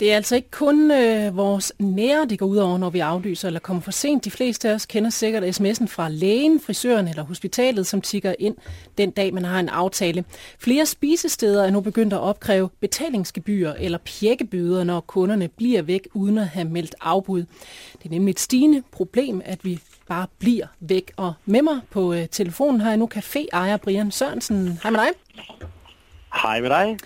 Det er altså ikke kun øh, vores nære, det går ud over, når vi aflyser eller kommer for sent. De fleste af os kender sikkert sms'en fra lægen, frisøren eller hospitalet, som tigger ind den dag, man har en aftale. Flere spisesteder er nu begyndt at opkræve betalingsgebyrer eller pjekkebøder, når kunderne bliver væk uden at have meldt afbud. Det er nemlig et stigende problem, at vi bare bliver væk. Og med mig på øh, telefonen har jeg nu caféejer Brian Sørensen. Hej med dig. Hej med dig.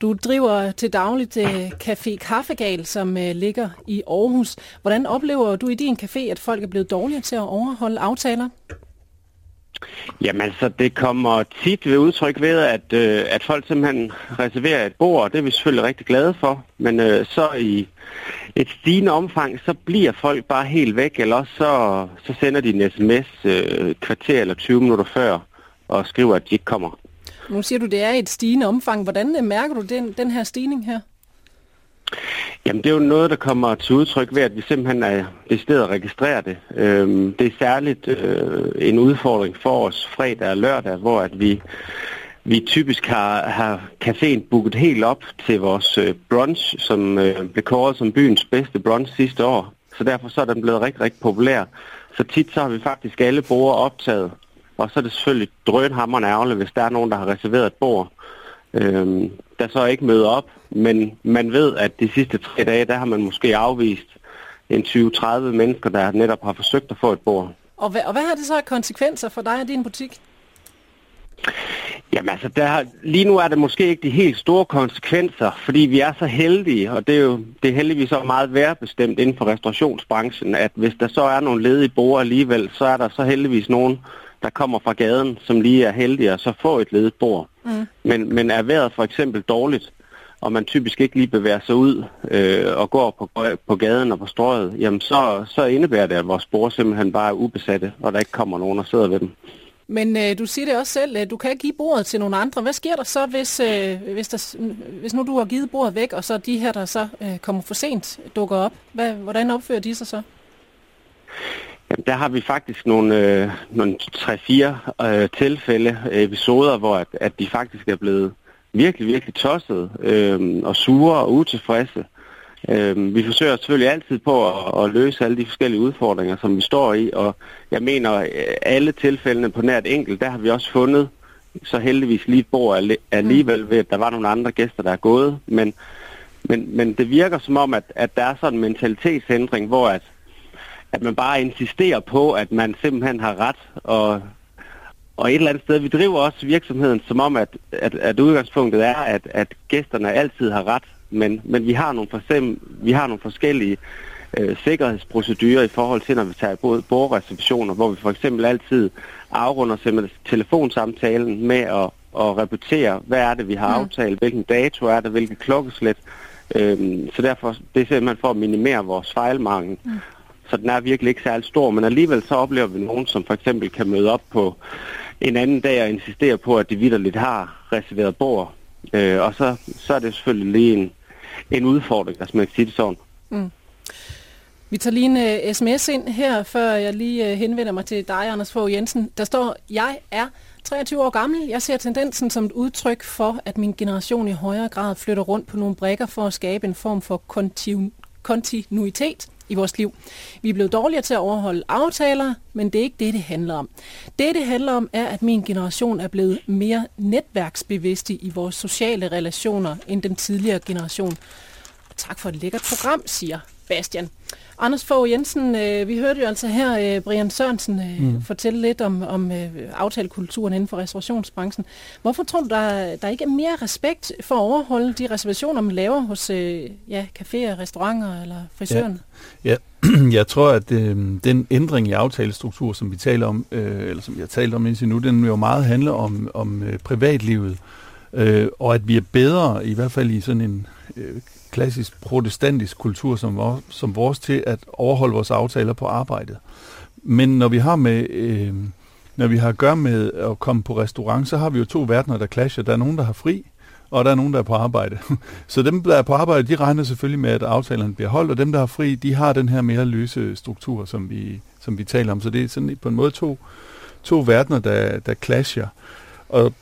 Du driver til dagligt uh, Café Kaffegal, som uh, ligger i Aarhus. Hvordan oplever du i din café, at folk er blevet dårligere til at overholde aftaler? Jamen altså, det kommer tit ved udtryk ved, at, øh, at folk simpelthen reserverer et bord, og det er vi selvfølgelig rigtig glade for. Men øh, så i et stigende omfang, så bliver folk bare helt væk, eller også så, så sender de en sms øh, kvarter eller 20 minutter før, og skriver, at de ikke kommer. Nu siger du, det er et stigende omfang. Hvordan øh, mærker du den, den her stigning her? Jamen det er jo noget, der kommer til udtryk ved, at vi simpelthen er det sted at registrere det. Øhm, det er særligt øh, en udfordring for os fredag og lørdag, hvor at vi, vi typisk har, har caféen booket helt op til vores øh, brunch, som øh, blev kåret som byens bedste brunch sidste år. Så derfor så er den blevet rigtig, rigtig populær. Så tit så har vi faktisk alle borde optaget. Og så er det selvfølgelig drønhammerende ærgerligt, hvis der er nogen, der har reserveret et bord, øhm, der så ikke møder op. Men man ved, at de sidste tre dage, der har man måske afvist en 20-30 mennesker, der netop har forsøgt at få et bord. Og hvad, og hvad har det så af konsekvenser for dig og din butik? Jamen altså, der, lige nu er det måske ikke de helt store konsekvenser, fordi vi er så heldige, og det er jo det er heldigvis så meget værbestemt inden for restaurationsbranchen, at hvis der så er nogle ledige borde alligevel, så er der så heldigvis nogen, der kommer fra gaden, som lige er heldige at så få et ledet bord. Mm. Men, men er vejret for eksempel dårligt, og man typisk ikke lige bevæger sig ud øh, og går på, på gaden og på strøget, jamen så, så indebærer det, at vores bord simpelthen bare er ubesatte, og der ikke kommer nogen og sidder ved dem. Men øh, du siger det også selv, at du kan give bordet til nogen andre. Hvad sker der så, hvis, øh, hvis, der, hvis nu du har givet bordet væk, og så de her, der så øh, kommer for sent, dukker op? Hvad, hvordan opfører de sig så? Jamen, der har vi faktisk nogle, øh, nogle 3-4 øh, tilfælde, øh, episoder, hvor at, at de faktisk er blevet virkelig, virkelig tosset øh, og sure og utilfredse. Øh, vi forsøger selvfølgelig altid på at, at løse alle de forskellige udfordringer, som vi står i, og jeg mener, øh, alle tilfældene på nært enkelt, der har vi også fundet så heldigvis lige et bord alligevel ved, at der var nogle andre gæster, der er gået, men, men, men det virker som om, at, at der er sådan en mentalitetsændring, hvor at at man bare insisterer på, at man simpelthen har ret, og, og et eller andet sted, vi driver også virksomheden som om, at, at, at udgangspunktet er, at, at gæsterne altid har ret, men, men vi, har nogle for vi har nogle forskellige øh, sikkerhedsprocedurer i forhold til, når vi tager både bordreservationer, hvor vi for eksempel altid afrunder telefonsamtalen med at, at repetere, hvad er det, vi har aftalt, hvilken dato er det, hvilket klokkeslæt. Øhm, så derfor, det er simpelthen for at minimere vores fejlmangel. Mm så den er virkelig ikke særlig stor, men alligevel så oplever vi nogen, som for eksempel kan møde op på en anden dag og insistere på, at de vidderligt har reserveret bord. Øh, og så, så er det selvfølgelig lige en, en udfordring, hvis man kan sige det sådan. Mm. Vi tager lige en øh, uh, sms ind her, før jeg lige uh, henvender mig til dig, Anders Fogh Jensen. Der står, jeg er 23 år gammel. Jeg ser tendensen som et udtryk for, at min generation i højere grad flytter rundt på nogle brækker for at skabe en form for kontinu- kontinuitet i vores liv. Vi er blevet dårligere til at overholde aftaler, men det er ikke det, det handler om. Det, det handler om, er, at min generation er blevet mere netværksbevidste i vores sociale relationer end den tidligere generation. tak for et lækkert program, siger Bastian. Anders Fogh Jensen, øh, vi hørte jo altså her øh, Brian Sørensen øh, mm. fortælle lidt om, om øh, aftalekulturen inden for restaurationsbranchen. Hvorfor tror du, der, der ikke er mere respekt for at overholde de reservationer, man laver hos øh, ja, caféer, restauranter eller frisøren? Ja. jeg tror, at øh, den ændring i aftalestruktur, som vi taler om, øh, eller som vi har talt om indtil nu, den jo meget handle om, om øh, privatlivet, øh, og at vi er bedre, i hvert fald i sådan en øh, klassisk protestantisk kultur som, vores, som vores til at overholde vores aftaler på arbejdet. Men når vi har med øh, når vi har at gøre med at komme på restaurant, så har vi jo to verdener, der clasher. Der er nogen, der har fri, og der er nogen, der er på arbejde. Så dem, der er på arbejde, de regner selvfølgelig med, at aftalerne bliver holdt, og dem, der har fri, de har den her mere løse struktur, som vi, som vi taler om. Så det er sådan på en måde to, to verdener, der, der clasher. Og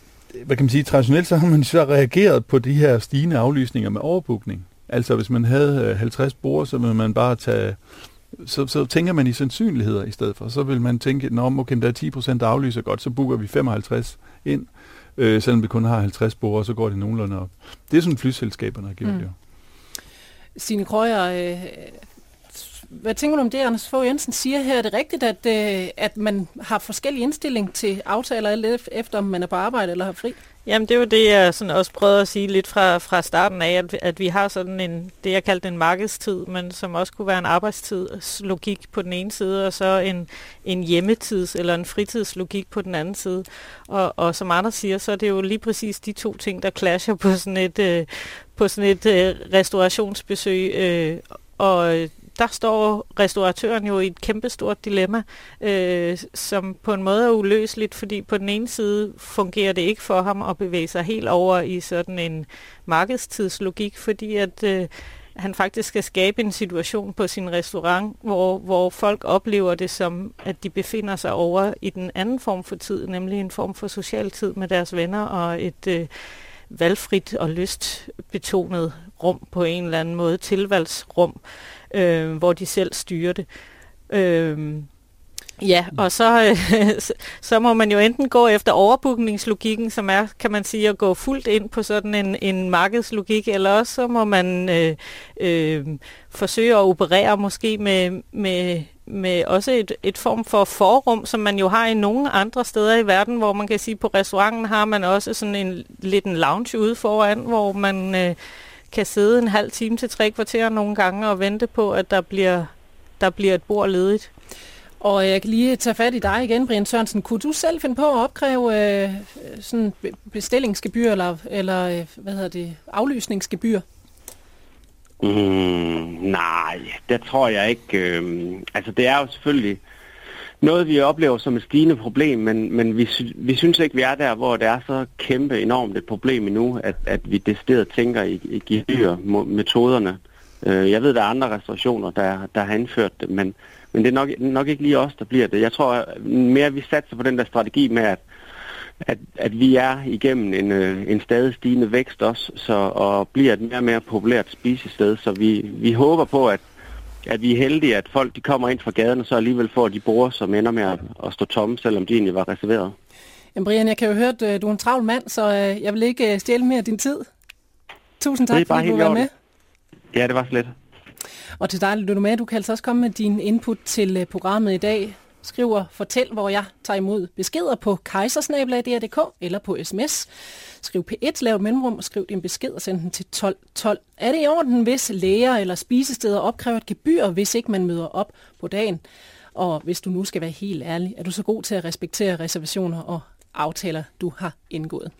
hvad kan man sige, traditionelt så har man så reageret på de her stigende aflysninger med overbookning. Altså hvis man havde øh, 50 bord, så ville man bare tage så, så tænker man i sandsynligheder i stedet for. Så vil man tænke, at okay, der er 10 procent, der aflyser godt, så booker vi 55 ind, øh, selvom vi kun har 50 bord, så går det nogenlunde op. Det er sådan flyselskaberne har gjort mm. jo. Signe Krøyer, øh, hvad tænker du om det, Anders Fogh Jensen siger her? Er det rigtigt, at, øh, at man har forskellig indstilling til aftaler, alt efter om man er på arbejde eller har fri? Jamen, det er jo det, jeg sådan også prøvede at sige lidt fra, fra starten af, at, at vi har sådan en, det jeg kaldte en markedstid, men som også kunne være en arbejdstidslogik på den ene side, og så en, en hjemmetids- eller en fritidslogik på den anden side. Og, og som andre siger, så er det jo lige præcis de to ting, der clasher på sådan et, øh, på sådan et øh, restaurationsbesøg. Øh, og der står restauratøren jo i et kæmpestort dilemma, øh, som på en måde er uløseligt, fordi på den ene side fungerer det ikke for ham at bevæge sig helt over i sådan en markedstidslogik, fordi at øh, han faktisk skal skabe en situation på sin restaurant, hvor, hvor folk oplever det som, at de befinder sig over i den anden form for tid, nemlig en form for social tid med deres venner og et øh, valgfrit og lystbetonet rum på en eller anden måde, tilvalgsrum øh, hvor de selv styrer det. Øh, Ja, og så, øh, så må man jo enten gå efter overbookningslogikken, som er, kan man sige, at gå fuldt ind på sådan en, en markedslogik, eller også så må man øh, øh, forsøge at operere måske med, med, med også et, et form for forum, som man jo har i nogle andre steder i verden, hvor man kan sige, på restauranten har man også sådan en lidt en lounge ude foran, hvor man... Øh, kan sidde en halv time til tre kvarter nogle gange og vente på, at der bliver, der bliver et bord ledigt. Og jeg kan lige tage fat i dig igen, Brian Sørensen. Kunne du selv finde på at opkræve øh, sådan bestillingsgebyr eller, eller øh, hvad hedder det, aflysningsgebyr? Mm, nej, det tror jeg ikke. Øh, altså det er jo selvfølgelig noget, vi oplever som et stigende problem, men, men vi, vi synes ikke, vi er der, hvor det er så kæmpe enormt et problem endnu, at, at vi decideret tænker i, i gebyr-metoderne. Øh, jeg ved, der er andre restaurationer, der, der har indført det, men, men det er nok, nok ikke lige os, der bliver det. Jeg tror mere, vi satser på den der strategi med, at, at, at vi er igennem en, øh, en stadig stigende vækst også, så, og bliver et mere og mere populært spisested, så vi, vi håber på, at at vi er heldige, at folk de kommer ind fra gaden, og så alligevel får de borde, som ender med at, at stå tomme, selvom de egentlig var reserveret. Jamen Brian, jeg kan jo høre, at øh, du er en travl mand, så øh, jeg vil ikke øh, stjæle mere af din tid. Tusind tak, fordi du var med. Ja, det var slet. Og til dig, du med, du kan altså også komme med din input til programmet i dag. Skriver fortæl, hvor jeg tager imod beskeder på kejsersnablag.dk eller på sms. Skriv P1, lav mellemrum og skriv din besked og send den til 1212. Er det i orden, hvis læger eller spisesteder opkræver et gebyr, hvis ikke man møder op på dagen? Og hvis du nu skal være helt ærlig, er du så god til at respektere reservationer og aftaler, du har indgået?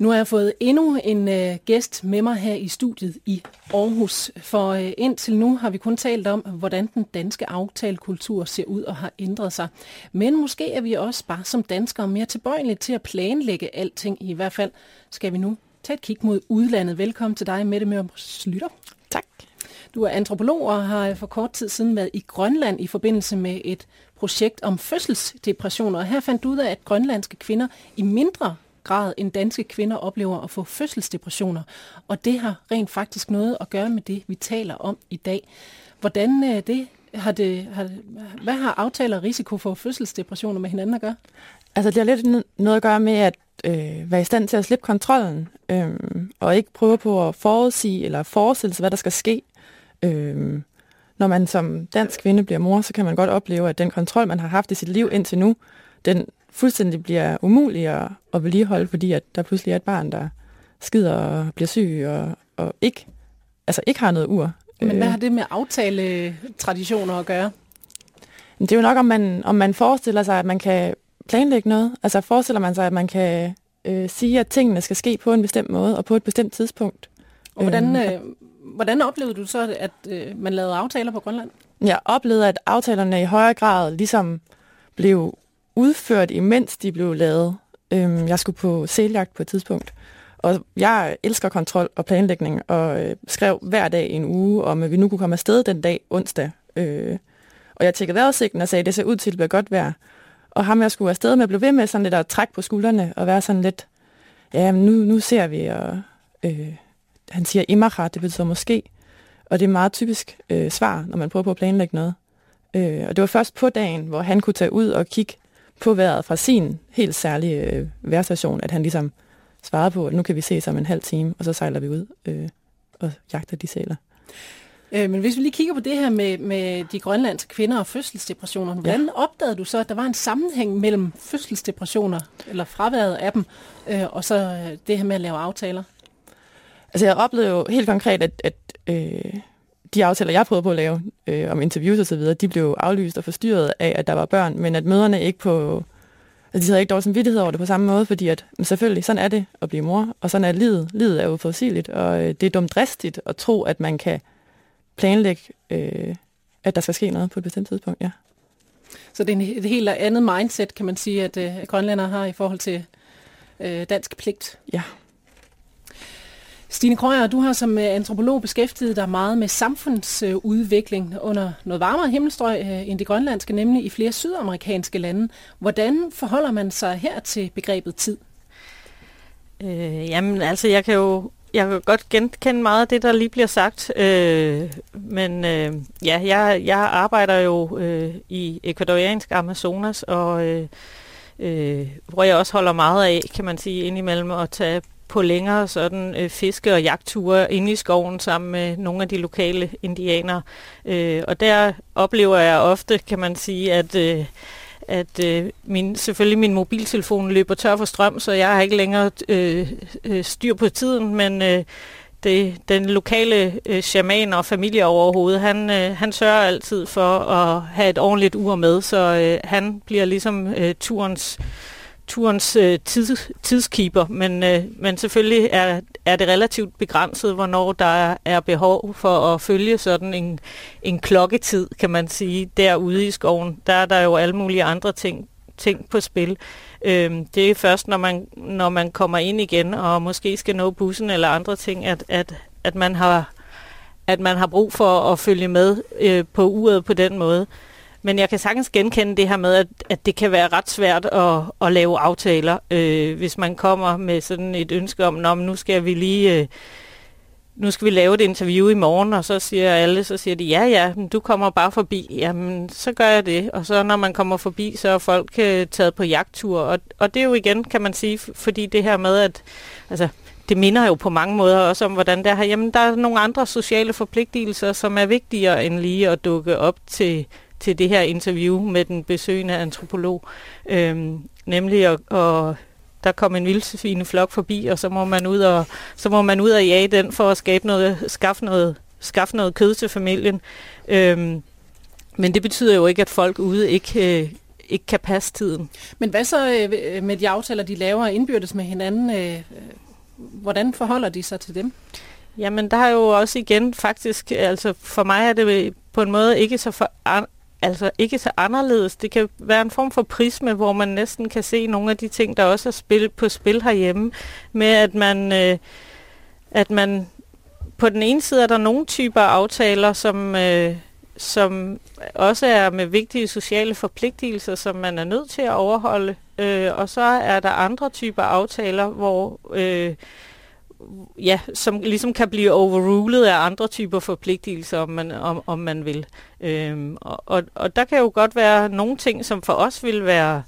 Nu har jeg fået endnu en øh, gæst med mig her i studiet i Aarhus. For øh, indtil nu har vi kun talt om, hvordan den danske aftalekultur ser ud og har ændret sig. Men måske er vi også bare som danskere mere tilbøjelige til at planlægge alting. I hvert fald skal vi nu tage et kig mod udlandet. Velkommen til dig, Mette Mør Slytter. Tak. Du er antropolog og har for kort tid siden været i Grønland i forbindelse med et projekt om fødselsdepressioner. Og her fandt du ud af, at grønlandske kvinder i mindre grad end danske kvinder oplever at få fødselsdepressioner. Og det har rent faktisk noget at gøre med det, vi taler om i dag. Hvordan øh, det har det, har, hvad har aftaler risiko for fødselsdepressioner med hinanden at gøre? Altså, det har lidt noget at gøre med at øh, være i stand til at slippe kontrollen, øh, og ikke prøve på at forudsige eller forestille sig, hvad der skal ske. Øh, når man som dansk kvinde bliver mor, så kan man godt opleve, at den kontrol, man har haft i sit liv indtil nu, den fuldstændig bliver umulig at, at vedligeholde, fordi at der pludselig er et barn, der skider og bliver syg og, og ikke, altså ikke har noget ur. Men hvad øh. har det med aftale-traditioner at gøre? Det er jo nok, om man, om man forestiller sig, at man kan planlægge noget. Altså forestiller man sig, at man kan øh, sige, at tingene skal ske på en bestemt måde og på et bestemt tidspunkt. Og hvordan, øhm, øh, hvordan oplevede du så, at øh, man lavede aftaler på Grønland? Jeg oplevede, at aftalerne i højere grad ligesom blev udført, imens de blev lavet. Øhm, jeg skulle på sæljagt på et tidspunkt, og jeg elsker kontrol og planlægning, og øh, skrev hver dag en uge om, at vi nu kunne komme afsted den dag, onsdag. Øh, og jeg tjekkede vejrudsigten og sagde, at det ser ud til at blive godt vejr. Og ham, jeg skulle afsted med, blev ved med sådan lidt at trække på skuldrene og være sådan lidt, ja, nu, nu ser vi, og øh, han siger imacha, det betyder måske. Og det er meget typisk øh, svar, når man prøver på at planlægge noget. Øh, og det var først på dagen, hvor han kunne tage ud og kigge på vejret fra sin helt særlige øh, vejrstation, at han ligesom svarede på, at nu kan vi se om en halv time, og så sejler vi ud øh, og jagter de sæler. Øh, men hvis vi lige kigger på det her med, med de grønlandske kvinder og fødselsdepressioner, hvordan ja. opdagede du så, at der var en sammenhæng mellem fødselsdepressioner, eller fraværet af dem, øh, og så øh, det her med at lave aftaler? Altså jeg oplevede jo helt konkret, at, at øh, de aftaler, jeg prøvede på at lave øh, om interviews og så videre, de blev aflyst og forstyrret af, at der var børn, men at møderne ikke på... Altså, de havde ikke dårlig samvittighed over det på samme måde, fordi at, men selvfølgelig, sådan er det at blive mor, og sådan er livet. Livet er uforudsigeligt, og øh, det er dumt dristigt at tro, at man kan planlægge, øh, at der skal ske noget på et bestemt tidspunkt, ja. Så det er et helt andet mindset, kan man sige, at øh, grønlænder har i forhold til øh, dansk pligt. Ja. Stine Krøyer, du har som øh, antropolog beskæftiget dig meget med samfundsudvikling under noget varmere himmelstrøg øh, end det grønlandske, nemlig i flere sydamerikanske lande. Hvordan forholder man sig her til begrebet tid? Øh, jamen, altså, jeg kan jo jeg kan godt genkende meget af det, der lige bliver sagt. Øh, men øh, ja, jeg, jeg arbejder jo øh, i ekvadoriansk Amazonas, og øh, øh, hvor jeg også holder meget af, kan man sige, indimellem at tage på længere sådan øh, fiske- og jagtture inde i skoven sammen med nogle af de lokale indianere. Øh, og der oplever jeg ofte, kan man sige, at øh, at øh, min, selvfølgelig min mobiltelefon løber tør for strøm, så jeg har ikke længere øh, øh, styr på tiden, men øh, det, den lokale øh, shaman og familie overhovedet, han, øh, han sørger altid for at have et ordentligt ur med, så øh, han bliver ligesom øh, turens turens øh, tids, tidskeeper, men, øh, men selvfølgelig er, er det relativt begrænset, hvornår der er behov for at følge sådan en, en klokketid, kan man sige, derude i skoven. Der er der jo alle mulige andre ting, ting på spil. Øh, det er først, når man, når man kommer ind igen, og måske skal nå bussen eller andre ting, at, at, at, man, har, at man har brug for at følge med øh, på uret på den måde. Men jeg kan sagtens genkende det her med, at, at det kan være ret svært at, at lave aftaler, øh, hvis man kommer med sådan et ønske om, Nå, nu skal vi lige... Øh, nu skal vi lave et interview i morgen, og så siger alle, så siger de, ja, ja, men du kommer bare forbi. Jamen, så gør jeg det. Og så når man kommer forbi, så er folk øh, taget på jagttur. Og, og det er jo igen, kan man sige, fordi det her med, at altså, det minder jo på mange måder også om, hvordan der, jamen, der er nogle andre sociale forpligtelser, som er vigtigere end lige at dukke op til til det her interview med den besøgende antropolog. Øhm, nemlig at, at der kom en vildsvine flok forbi, og så må man ud og så må man ud og jage den for at skabe noget, skaffe noget, skaffe noget kød til familien. Øhm, men det betyder jo ikke, at folk ude ikke, øh, ikke kan passe tiden. Men hvad så øh, med de aftaler, de laver indbyrdes med hinanden? Øh, øh hvordan forholder de sig til dem? Jamen, der er jo også igen faktisk, altså for mig er det på en måde ikke så for, altså ikke så anderledes. Det kan være en form for prisme, hvor man næsten kan se nogle af de ting, der også er spil, på spil herhjemme, med at man, øh, at man på den ene side er der nogle typer aftaler, som, øh, som også er med vigtige sociale forpligtelser, som man er nødt til at overholde. Øh, og så er der andre typer aftaler, hvor øh, ja, som ligesom kan blive overrulet af andre typer forpligtelser, om man, om, om man vil. Øhm, og, og, og der kan jo godt være nogle ting, som for os vil være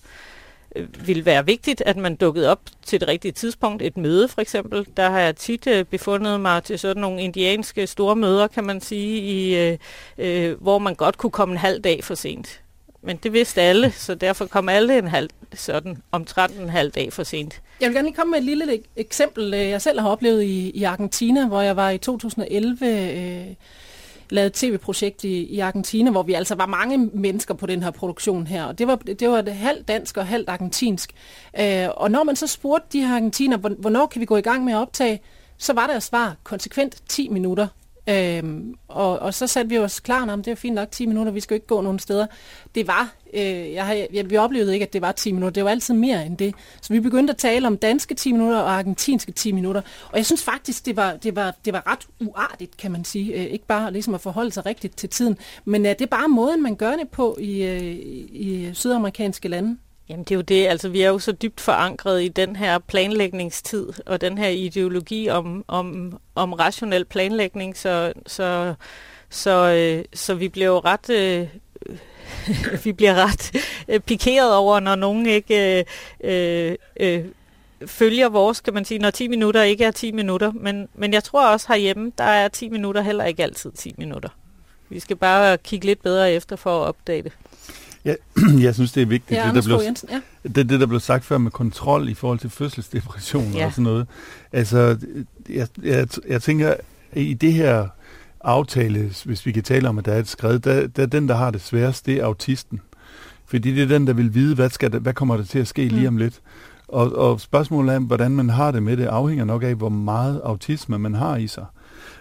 øh, vil være vigtigt, at man dukkede op til det rigtige tidspunkt. Et møde for eksempel. Der har jeg tit øh, befundet mig til sådan nogle indianske store møder, kan man sige, i, øh, øh, hvor man godt kunne komme en halv dag for sent. Men det vidste alle, så derfor kom alle en halv, sådan omtrent en halv dag for sent. Jeg vil gerne lige komme med et lille eksempel, øh, jeg selv har oplevet i, i Argentina, hvor jeg var i 2011... Øh, lavet et tv-projekt i, i Argentina, hvor vi altså var mange mennesker på den her produktion her. Og det var, det var det halvt dansk og halvt argentinsk. Øh, og når man så spurgte de her argentiner, hvornår kan vi gå i gang med at optage, så var deres svar konsekvent 10 minutter. Øhm, og, og så satte vi os klar, om det er fint nok 10 minutter, vi skal jo ikke gå nogen steder. Det var, øh, jeg, har, jeg, vi oplevede ikke, at det var 10 minutter, det var altid mere end det. Så vi begyndte at tale om danske 10 minutter og argentinske 10 minutter. Og jeg synes faktisk, det var, det var, det var ret uartigt, kan man sige. Øh, ikke bare ligesom at forholde sig rigtigt til tiden, men øh, det er bare måden, man gør det på i, øh, i sydamerikanske lande. Jamen det er jo det, altså vi er jo så dybt forankret i den her planlægningstid og den her ideologi om, om, om rationel planlægning, så, så, så, øh, så vi bliver jo ret... Øh, vi bliver ret øh, pikeret over, når nogen ikke øh, øh, øh følger vores, kan man sige, når 10 minutter ikke er 10 minutter. Men, men jeg tror også herhjemme, der er 10 minutter heller ikke altid 10 minutter. Vi skal bare kigge lidt bedre efter for at opdage det. Ja, jeg synes, det er vigtigt, ja, det, der blev, Jensen, ja. det, det, der blev sagt før med kontrol i forhold til fødselsdepression ja. og sådan noget. Altså, jeg, jeg, jeg tænker, i det her aftale, hvis vi kan tale om, at der er et skred, der, der den, der har det sværest, det er autisten. Fordi det er den, der vil vide, hvad, skal der, hvad kommer der til at ske mm. lige om lidt. Og, og spørgsmålet er, hvordan man har det med det, afhænger nok af, hvor meget autisme man har i sig.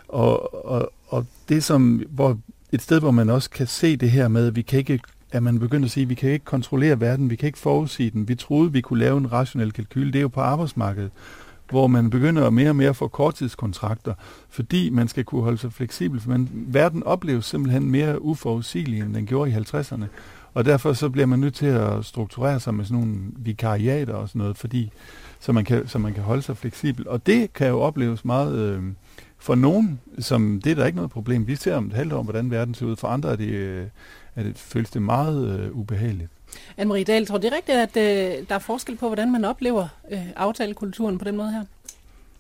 Og, og, og det som, hvor et sted, hvor man også kan se det her med, at vi kan ikke at man begyndte at sige, at vi kan ikke kontrollere verden, vi kan ikke forudsige den. Vi troede, vi kunne lave en rationel kalkyl. Det er jo på arbejdsmarkedet, hvor man begynder mere og mere at få korttidskontrakter, fordi man skal kunne holde sig fleksibel. For Men verden opleves simpelthen mere uforudsigelig, end den gjorde i 50'erne. Og derfor så bliver man nødt til at strukturere sig med sådan nogle vikariater og sådan noget, fordi, så, man kan, så man kan holde sig fleksibel. Og det kan jo opleves meget... Øh, for nogen, som det er der ikke noget problem. Vi ser om et halvt år, hvordan verden ser ud. For andre er det, øh, er det, føles det meget øh, ubehageligt. Anne-Marie Dahl, tror du det er rigtigt, at øh, der er forskel på, hvordan man oplever øh, aftalekulturen på den måde her?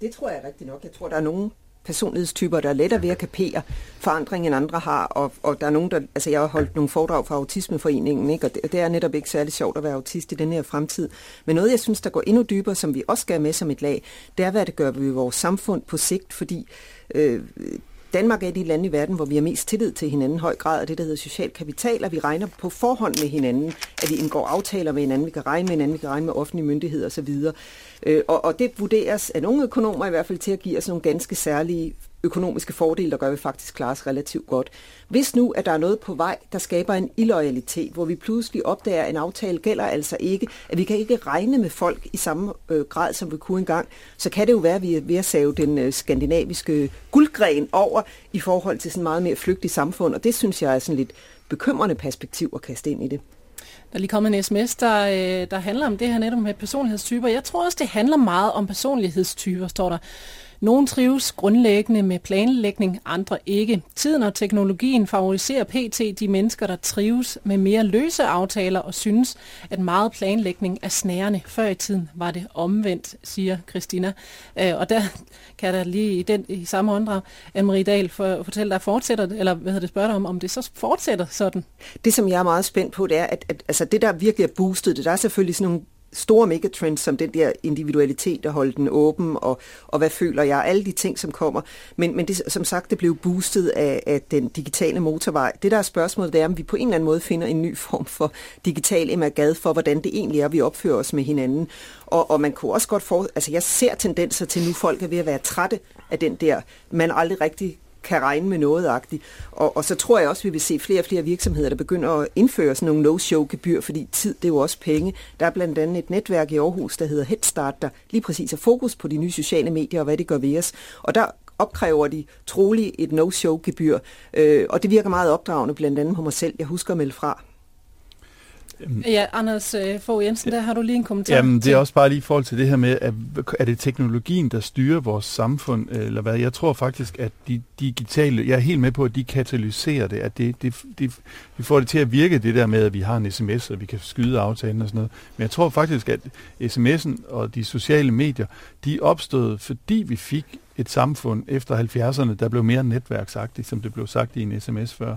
Det tror jeg rigtigt nok. Jeg tror, der er nogle personlighedstyper, der er lettere ved at kapere forandring end andre har, og, og der er nogen, der, altså jeg har holdt nogle foredrag fra Autismeforeningen, ikke? og det, det er netop ikke særlig sjovt at være autist i den her fremtid. Men noget, jeg synes, der går endnu dybere, som vi også skal have med som et lag, det er, hvad det gør ved vores samfund på sigt, fordi øh, Danmark er de lande i verden, hvor vi har mest tillid til hinanden, høj grad af det, der hedder social kapital, og vi regner på forhånd med hinanden, at vi indgår aftaler med hinanden, vi kan regne med hinanden, vi kan regne med offentlige myndigheder osv. Øh, og, og det vurderes af nogle økonomer i hvert fald til at give os nogle ganske særlige økonomiske fordele, der gør, at vi faktisk klarer os relativt godt. Hvis nu, at der er noget på vej, der skaber en illoyalitet, hvor vi pludselig opdager, at en aftale gælder altså ikke, at vi kan ikke regne med folk i samme øh, grad, som vi kunne engang, så kan det jo være, at vi er ved at save den øh, skandinaviske guldgren over i forhold til sådan meget mere flygtigt samfund, og det synes jeg er sådan lidt bekymrende perspektiv at kaste ind i det. Der er lige kommet en sms, der, øh, der handler om det her netop med personlighedstyper. Jeg tror også, det handler meget om personlighedstyper, står der. Nogle trives grundlæggende med planlægning, andre ikke. Tiden og teknologien favoriserer pt. de mennesker, der trives med mere løse aftaler og synes, at meget planlægning er snærende. Før i tiden var det omvendt, siger Christina. Øh, og der kan der lige i, den, i samme åndedrag, Anne-Marie Dahl, for, fortælle dig, fortsætter, eller hvad hedder det, spørger dig om, om det så fortsætter sådan? Det, som jeg er meget spændt på, det er, at, at altså det, der virkelig er boostet, det der er selvfølgelig sådan nogle store megatrends som den der individualitet, der holde den åben, og, og hvad føler jeg, alle de ting, som kommer. Men, men det, som sagt, det blev boostet af, af den digitale motorvej. Det der er spørgsmålet, det er, om vi på en eller anden måde finder en ny form for digital emagad for, hvordan det egentlig er, vi opfører os med hinanden. Og, og man kunne også godt få, altså jeg ser tendenser til nu, folk er ved at være trætte af den der, man aldrig rigtig kan regne med noget agtigt. Og, og så tror jeg også, at vi vil se flere og flere virksomheder, der begynder at indføre sådan nogle no-show-gebyr, fordi tid, det er jo også penge. Der er blandt andet et netværk i Aarhus, der hedder Headstart, der lige præcis har fokus på de nye sociale medier og hvad det gør ved os. Og der opkræver de trolig et no-show-gebyr, øh, og det virker meget opdragende, blandt andet på mig selv. Jeg husker at melde fra. Ja, Anders øh, Fogh Jensen, der har du lige en kommentar. Jamen, det er også bare lige i forhold til det her med, at er det teknologien, der styrer vores samfund, eller hvad? Jeg tror faktisk, at de digitale, jeg er helt med på, at de katalyserer det, at det, det, det, vi får det til at virke, det der med, at vi har en sms, og vi kan skyde aftalen og sådan noget. Men jeg tror faktisk, at sms'en og de sociale medier, de opstod, fordi vi fik et samfund efter 70'erne, der blev mere netværksagtigt, som det blev sagt i en sms før.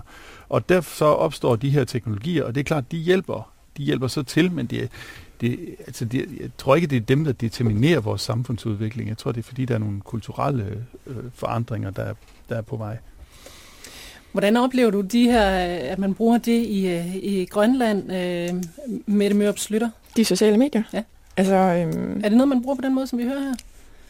Og derfor så opstår de her teknologier, og det er klart, de hjælper. De hjælper så til, men det, det, altså det, jeg tror ikke, det er dem, der determinerer vores samfundsudvikling. Jeg tror, det er fordi, der er nogle kulturelle øh, forandringer, der er, der er på vej. Hvordan oplever du de her, at man bruger det i, øh, i Grønland øh, med det Mørup Slytter? De sociale medier? Ja. Altså, øhm, er det noget, man bruger på den måde, som vi hører her?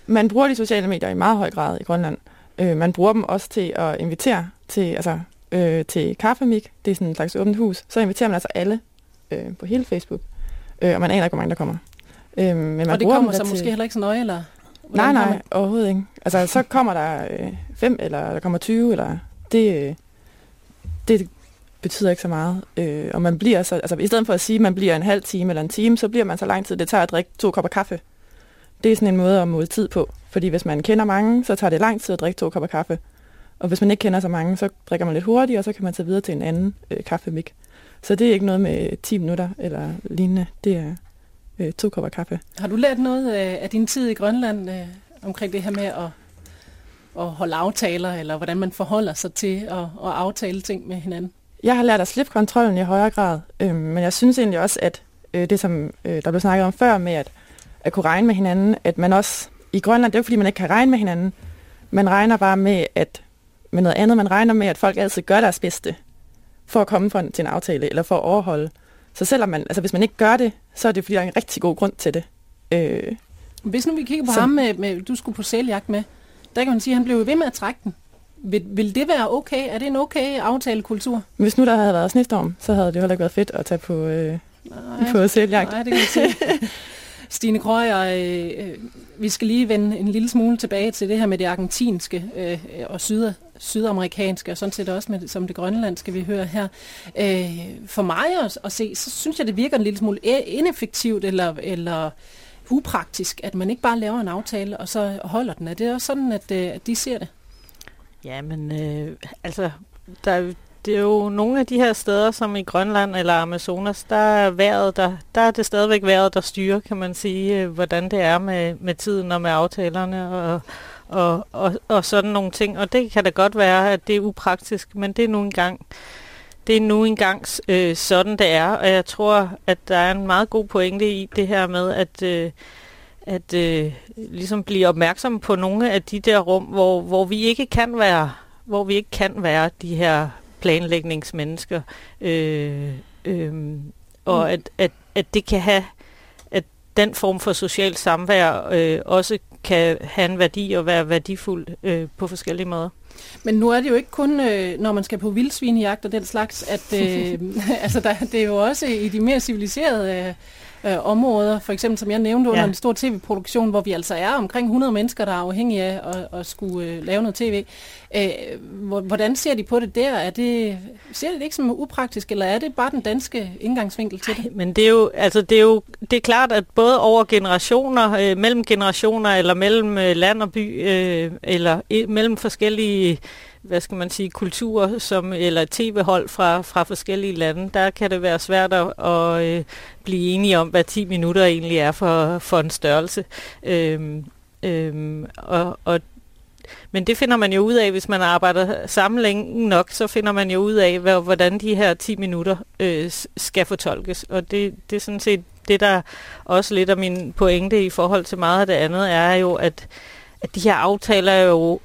Man bruger de sociale medier i meget høj grad i Grønland. Øh, man bruger dem også til at invitere til, altså, øh, til kaffemik. Det er sådan en slags åbent hus. Så inviterer man altså alle øh, på hele Facebook. Øh, og man aner ikke, hvor mange der kommer. Øh, men man og det kommer så til... måske heller ikke så nøje, eller? Nej, nej, overhovedet ikke. Altså, så kommer der øh, fem, eller der kommer 20, eller det, øh, det betyder ikke så meget. Øh, og man bliver så, altså i stedet for at sige, at man bliver en halv time eller en time, så bliver man så lang tid, det tager at drikke to kopper kaffe. Det er sådan en måde at måle tid på. Fordi hvis man kender mange, så tager det lang tid at drikke to kopper kaffe. Og hvis man ikke kender så mange, så drikker man lidt hurtigt, og så kan man tage videre til en anden øh, kaffemik. Så det er ikke noget med 10 minutter eller lignende. Det er øh, to kopper kaffe. Har du lært noget øh, af din tid i Grønland øh, omkring det her med at, at holde aftaler, eller hvordan man forholder sig til at, at aftale ting med hinanden? Jeg har lært at slippe kontrollen i højere grad, øh, men jeg synes egentlig også, at øh, det, som øh, der blev snakket om før med at, at kunne regne med hinanden, at man også i Grønland, det er jo fordi, man ikke kan regne med hinanden, man regner bare med, at med noget andet, man regner med, at folk altid gør deres bedste for at komme til en aftale, eller for at overholde. Så selvom man, altså hvis man ikke gør det, så er det fordi, der er en rigtig god grund til det. Øh, hvis nu vi kigger på så, ham, med, med, du skulle på sæljagt med, der kan man sige, at han blev ved med at trække den. Vil, vil det være okay? Er det en okay aftalekultur? Hvis nu der havde været snestorm, så havde det heller ikke været fedt at tage på, øh, nej, på sæljagt. Nej, det kan man sige. Stine Krøyer, øh, vi skal lige vende en lille smule tilbage til det her med det argentinske øh, og syd, sydamerikanske, og sådan set også med, som det grønlandske, vi hører her. Øh, for mig at, at se, så synes jeg, det virker en lille smule ineffektivt eller, eller upraktisk, at man ikke bare laver en aftale, og så holder den. Er det også sådan, at, øh, at de ser det? Ja, men øh, altså, der, det er jo nogle af de her steder, som i Grønland eller Amazonas, der er, vejret, der, der er det stadigvæk vejret, der styrer, kan man sige, øh, hvordan det er med, med tiden og med aftalerne og, og, og, og sådan nogle ting. Og det kan da godt være, at det er upraktisk, men det er nu engang, det er nu engang øh, sådan, det er. Og jeg tror, at der er en meget god pointe i det her med, at... Øh, at øh, ligesom blive opmærksom på nogle af de der rum, hvor, hvor vi ikke kan være, hvor vi ikke kan være de her planlægningsmennesker. Øh, øh, og mm. at, at, at det kan have, at den form for socialt samvær øh, også kan have en værdi og være værdifuld øh, på forskellige måder. Men nu er det jo ikke kun, øh, når man skal på vildsvinejagt og den slags, at øh, altså der, det er jo også i de mere civiliserede øh, øh, områder, for eksempel som jeg nævnte under ja. en stor tv-produktion, hvor vi altså er omkring 100 mennesker, der er afhængige af at, at skulle øh, lave noget tv. Øh, hvordan ser de på det der? Er det, ser de det ikke som upraktisk, eller er det bare den danske indgangsvinkel til det? Ej, men det er jo, altså det er jo det er klart, at både over generationer, øh, mellem generationer, eller mellem øh, land og by, øh, eller øh, mellem forskellige hvad skal man sige, kulturer som, eller tv-hold fra, fra forskellige lande, der kan det være svært at, at øh, blive enige om, hvad 10 minutter egentlig er for, for en størrelse. Øhm, øhm, og, og men det finder man jo ud af, hvis man arbejder sammen længe nok, så finder man jo ud af, hvordan de her 10 minutter øh, skal fortolkes. Og det, det er sådan set det, der også lidt af min pointe i forhold til meget af det andet, er jo, at, at de her aftaler er jo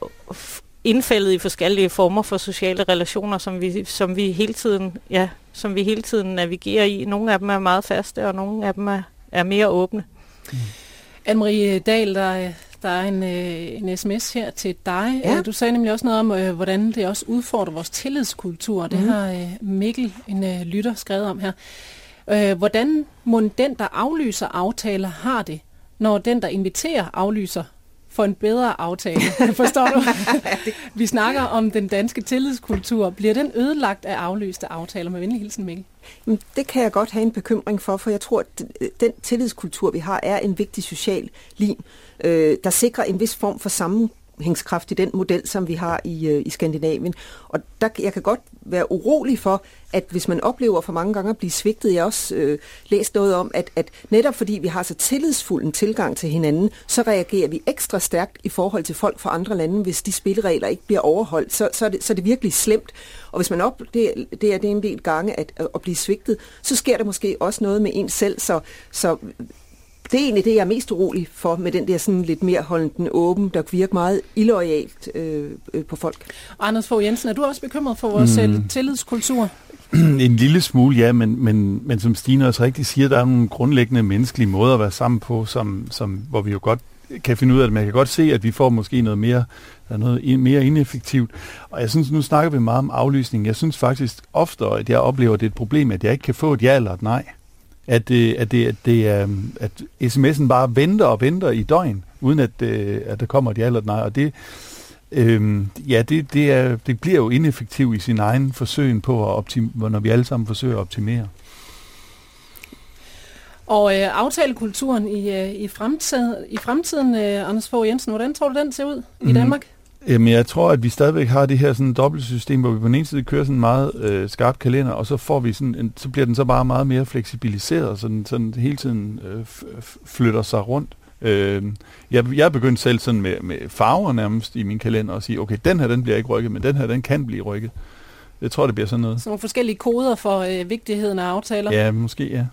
indfældet i forskellige former for sociale relationer, som vi, som vi hele tiden, ja, som vi hele tiden navigerer i. Nogle af dem er meget faste, og nogle af dem er, er mere åbne. Mm. Anne-Marie Dahl, der, der er en, øh, en sms her til dig. Ja. Du sagde nemlig også noget om, øh, hvordan det også udfordrer vores tillidskultur. Det mm. har øh, Mikkel, en lytter, skrevet om her. Hvordan må den, der aflyser aftaler, har det, når den, der inviterer, aflyser for en bedre aftale. Forstår du? Vi snakker om den danske tillidskultur. Bliver den ødelagt af afløste aftaler? Med venlig hilsen, Mikkel. Det kan jeg godt have en bekymring for, for jeg tror, at den tillidskultur, vi har, er en vigtig social lim, øh, der sikrer en vis form for sammen sammenhængskraft i den model, som vi har i, øh, i Skandinavien. Og der, jeg kan godt være urolig for, at hvis man oplever for mange gange at blive svigtet, jeg har også øh, læst noget om, at, at netop fordi vi har så tillidsfuld en tilgang til hinanden, så reagerer vi ekstra stærkt i forhold til folk fra andre lande, hvis de spilleregler ikke bliver overholdt. Så, så, er, det, så er det virkelig slemt. Og hvis man oplever, det, det er det en del gange at, at blive svigtet, så sker der måske også noget med en selv. Så, så det er egentlig det, jeg er mest urolig for med den der sådan lidt mere holden åben, der virker meget illoyalt øh, øh, på folk. Anders Fogh Jensen, er du også bekymret for vores mm. Øh, tillidskultur? En lille smule, ja, men, men, men som Stine også rigtig siger, der er nogle grundlæggende menneskelige måder at være sammen på, som, som, hvor vi jo godt kan finde ud af det. Man kan godt se, at vi får måske noget mere, der er noget mere ineffektivt. Og jeg synes, nu snakker vi meget om aflysning. Jeg synes faktisk ofte, at jeg oplever, at det er et problem, at jeg ikke kan få et ja eller et nej at, det, at, det, at, det, at sms'en bare venter og venter i døgn, uden at, øh, at der kommer et ja eller nej. Og det, øhm, ja, det, det, er, det bliver jo ineffektivt i sin egen forsøg på at optimere, når vi alle sammen forsøger at optimere. Og øh, aftalekulturen i, øh, i, fremtiden, i fremtiden, øh, Anders Fogh Jensen, hvordan tror du, den ser ud mm. i mhm. Danmark? Jamen, jeg tror, at vi stadigvæk har det her sådan dobbeltsystem, hvor vi på den ene side kører sådan en meget øh, skarp kalender, og så får vi sådan en, så bliver den så bare meget mere fleksibiliseret, så den sådan hele tiden øh, flytter sig rundt. Øh, jeg, jeg er begyndt selv sådan med, med farver nærmest i min kalender og sige, okay, den her, den bliver ikke rykket, men den her, den kan blive rykket. Jeg tror, det bliver sådan noget. Så nogle forskellige koder for øh, vigtigheden af aftaler? Ja, måske, ja.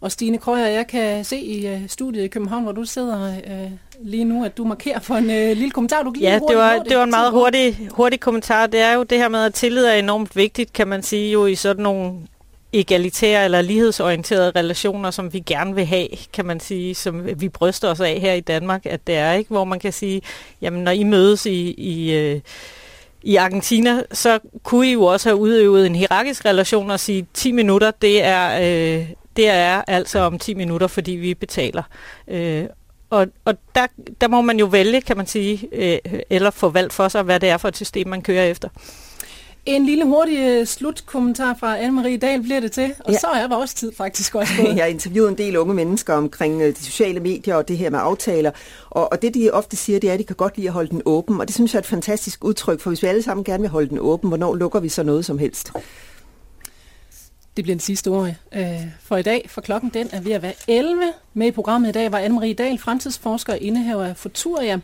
Og Stine Krøyer, jeg kan se i uh, studiet i København, hvor du sidder uh, lige nu, at du markerer for en uh, lille kommentar. Du ja, det var, det var en meget hurtig, hurtig kommentar. Det er jo det her med, at tillid er enormt vigtigt, kan man sige, jo i sådan nogle egalitære eller lighedsorienterede relationer, som vi gerne vil have, kan man sige, som vi bryster os af her i Danmark, at det er, ikke, hvor man kan sige, jamen når I mødes i, i uh, i Argentina, så kunne I jo også have udøvet en hierarkisk relation og sige, 10 minutter, det er, øh, det er altså om 10 minutter, fordi vi betaler. Øh, og og der, der må man jo vælge, kan man sige, øh, eller få valgt for sig, hvad det er for et system, man kører efter. En lille hurtig uh, slutkommentar fra Anne-Marie Dahl bliver det til, og ja. så er vores tid faktisk også gået. Jeg har interviewet en del unge mennesker omkring uh, de sociale medier og det her med aftaler, og, og det de ofte siger, det er, at de kan godt lide at holde den åben, og det synes jeg er et fantastisk udtryk, for hvis vi alle sammen gerne vil holde den åben, hvornår lukker vi så noget som helst? Det bliver den sidste ord øh, for i dag, for klokken den er ved at være 11. Med i programmet i dag var Anne-Marie Dahl, fremtidsforsker og indehaver af Futuria.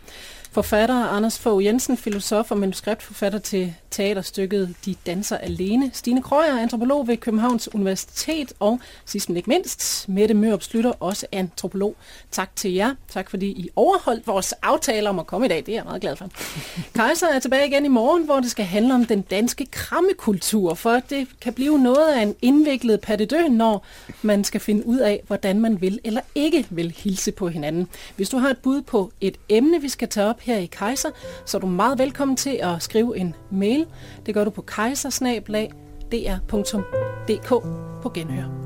Forfatter Anders Fogh Jensen, filosof og manuskriptforfatter til teaterstykket De danser alene. Stine Krøyer, antropolog ved Københavns Universitet. Og sidst men ikke mindst, Mette Mørup Slytter, også antropolog. Tak til jer. Tak fordi I overholdt vores aftale om at komme i dag. Det er jeg meget glad for. Kejser er tilbage igen i morgen, hvor det skal handle om den danske krammekultur. For det kan blive noget af en indviklet pattedø, når man skal finde ud af, hvordan man vil eller ikke vil hilse på hinanden. Hvis du har et bud på et emne, vi skal tage op her i Kejser, så er du meget velkommen til at skrive en mail. Det gør du på kejsersnablag.dr.dk på genhør.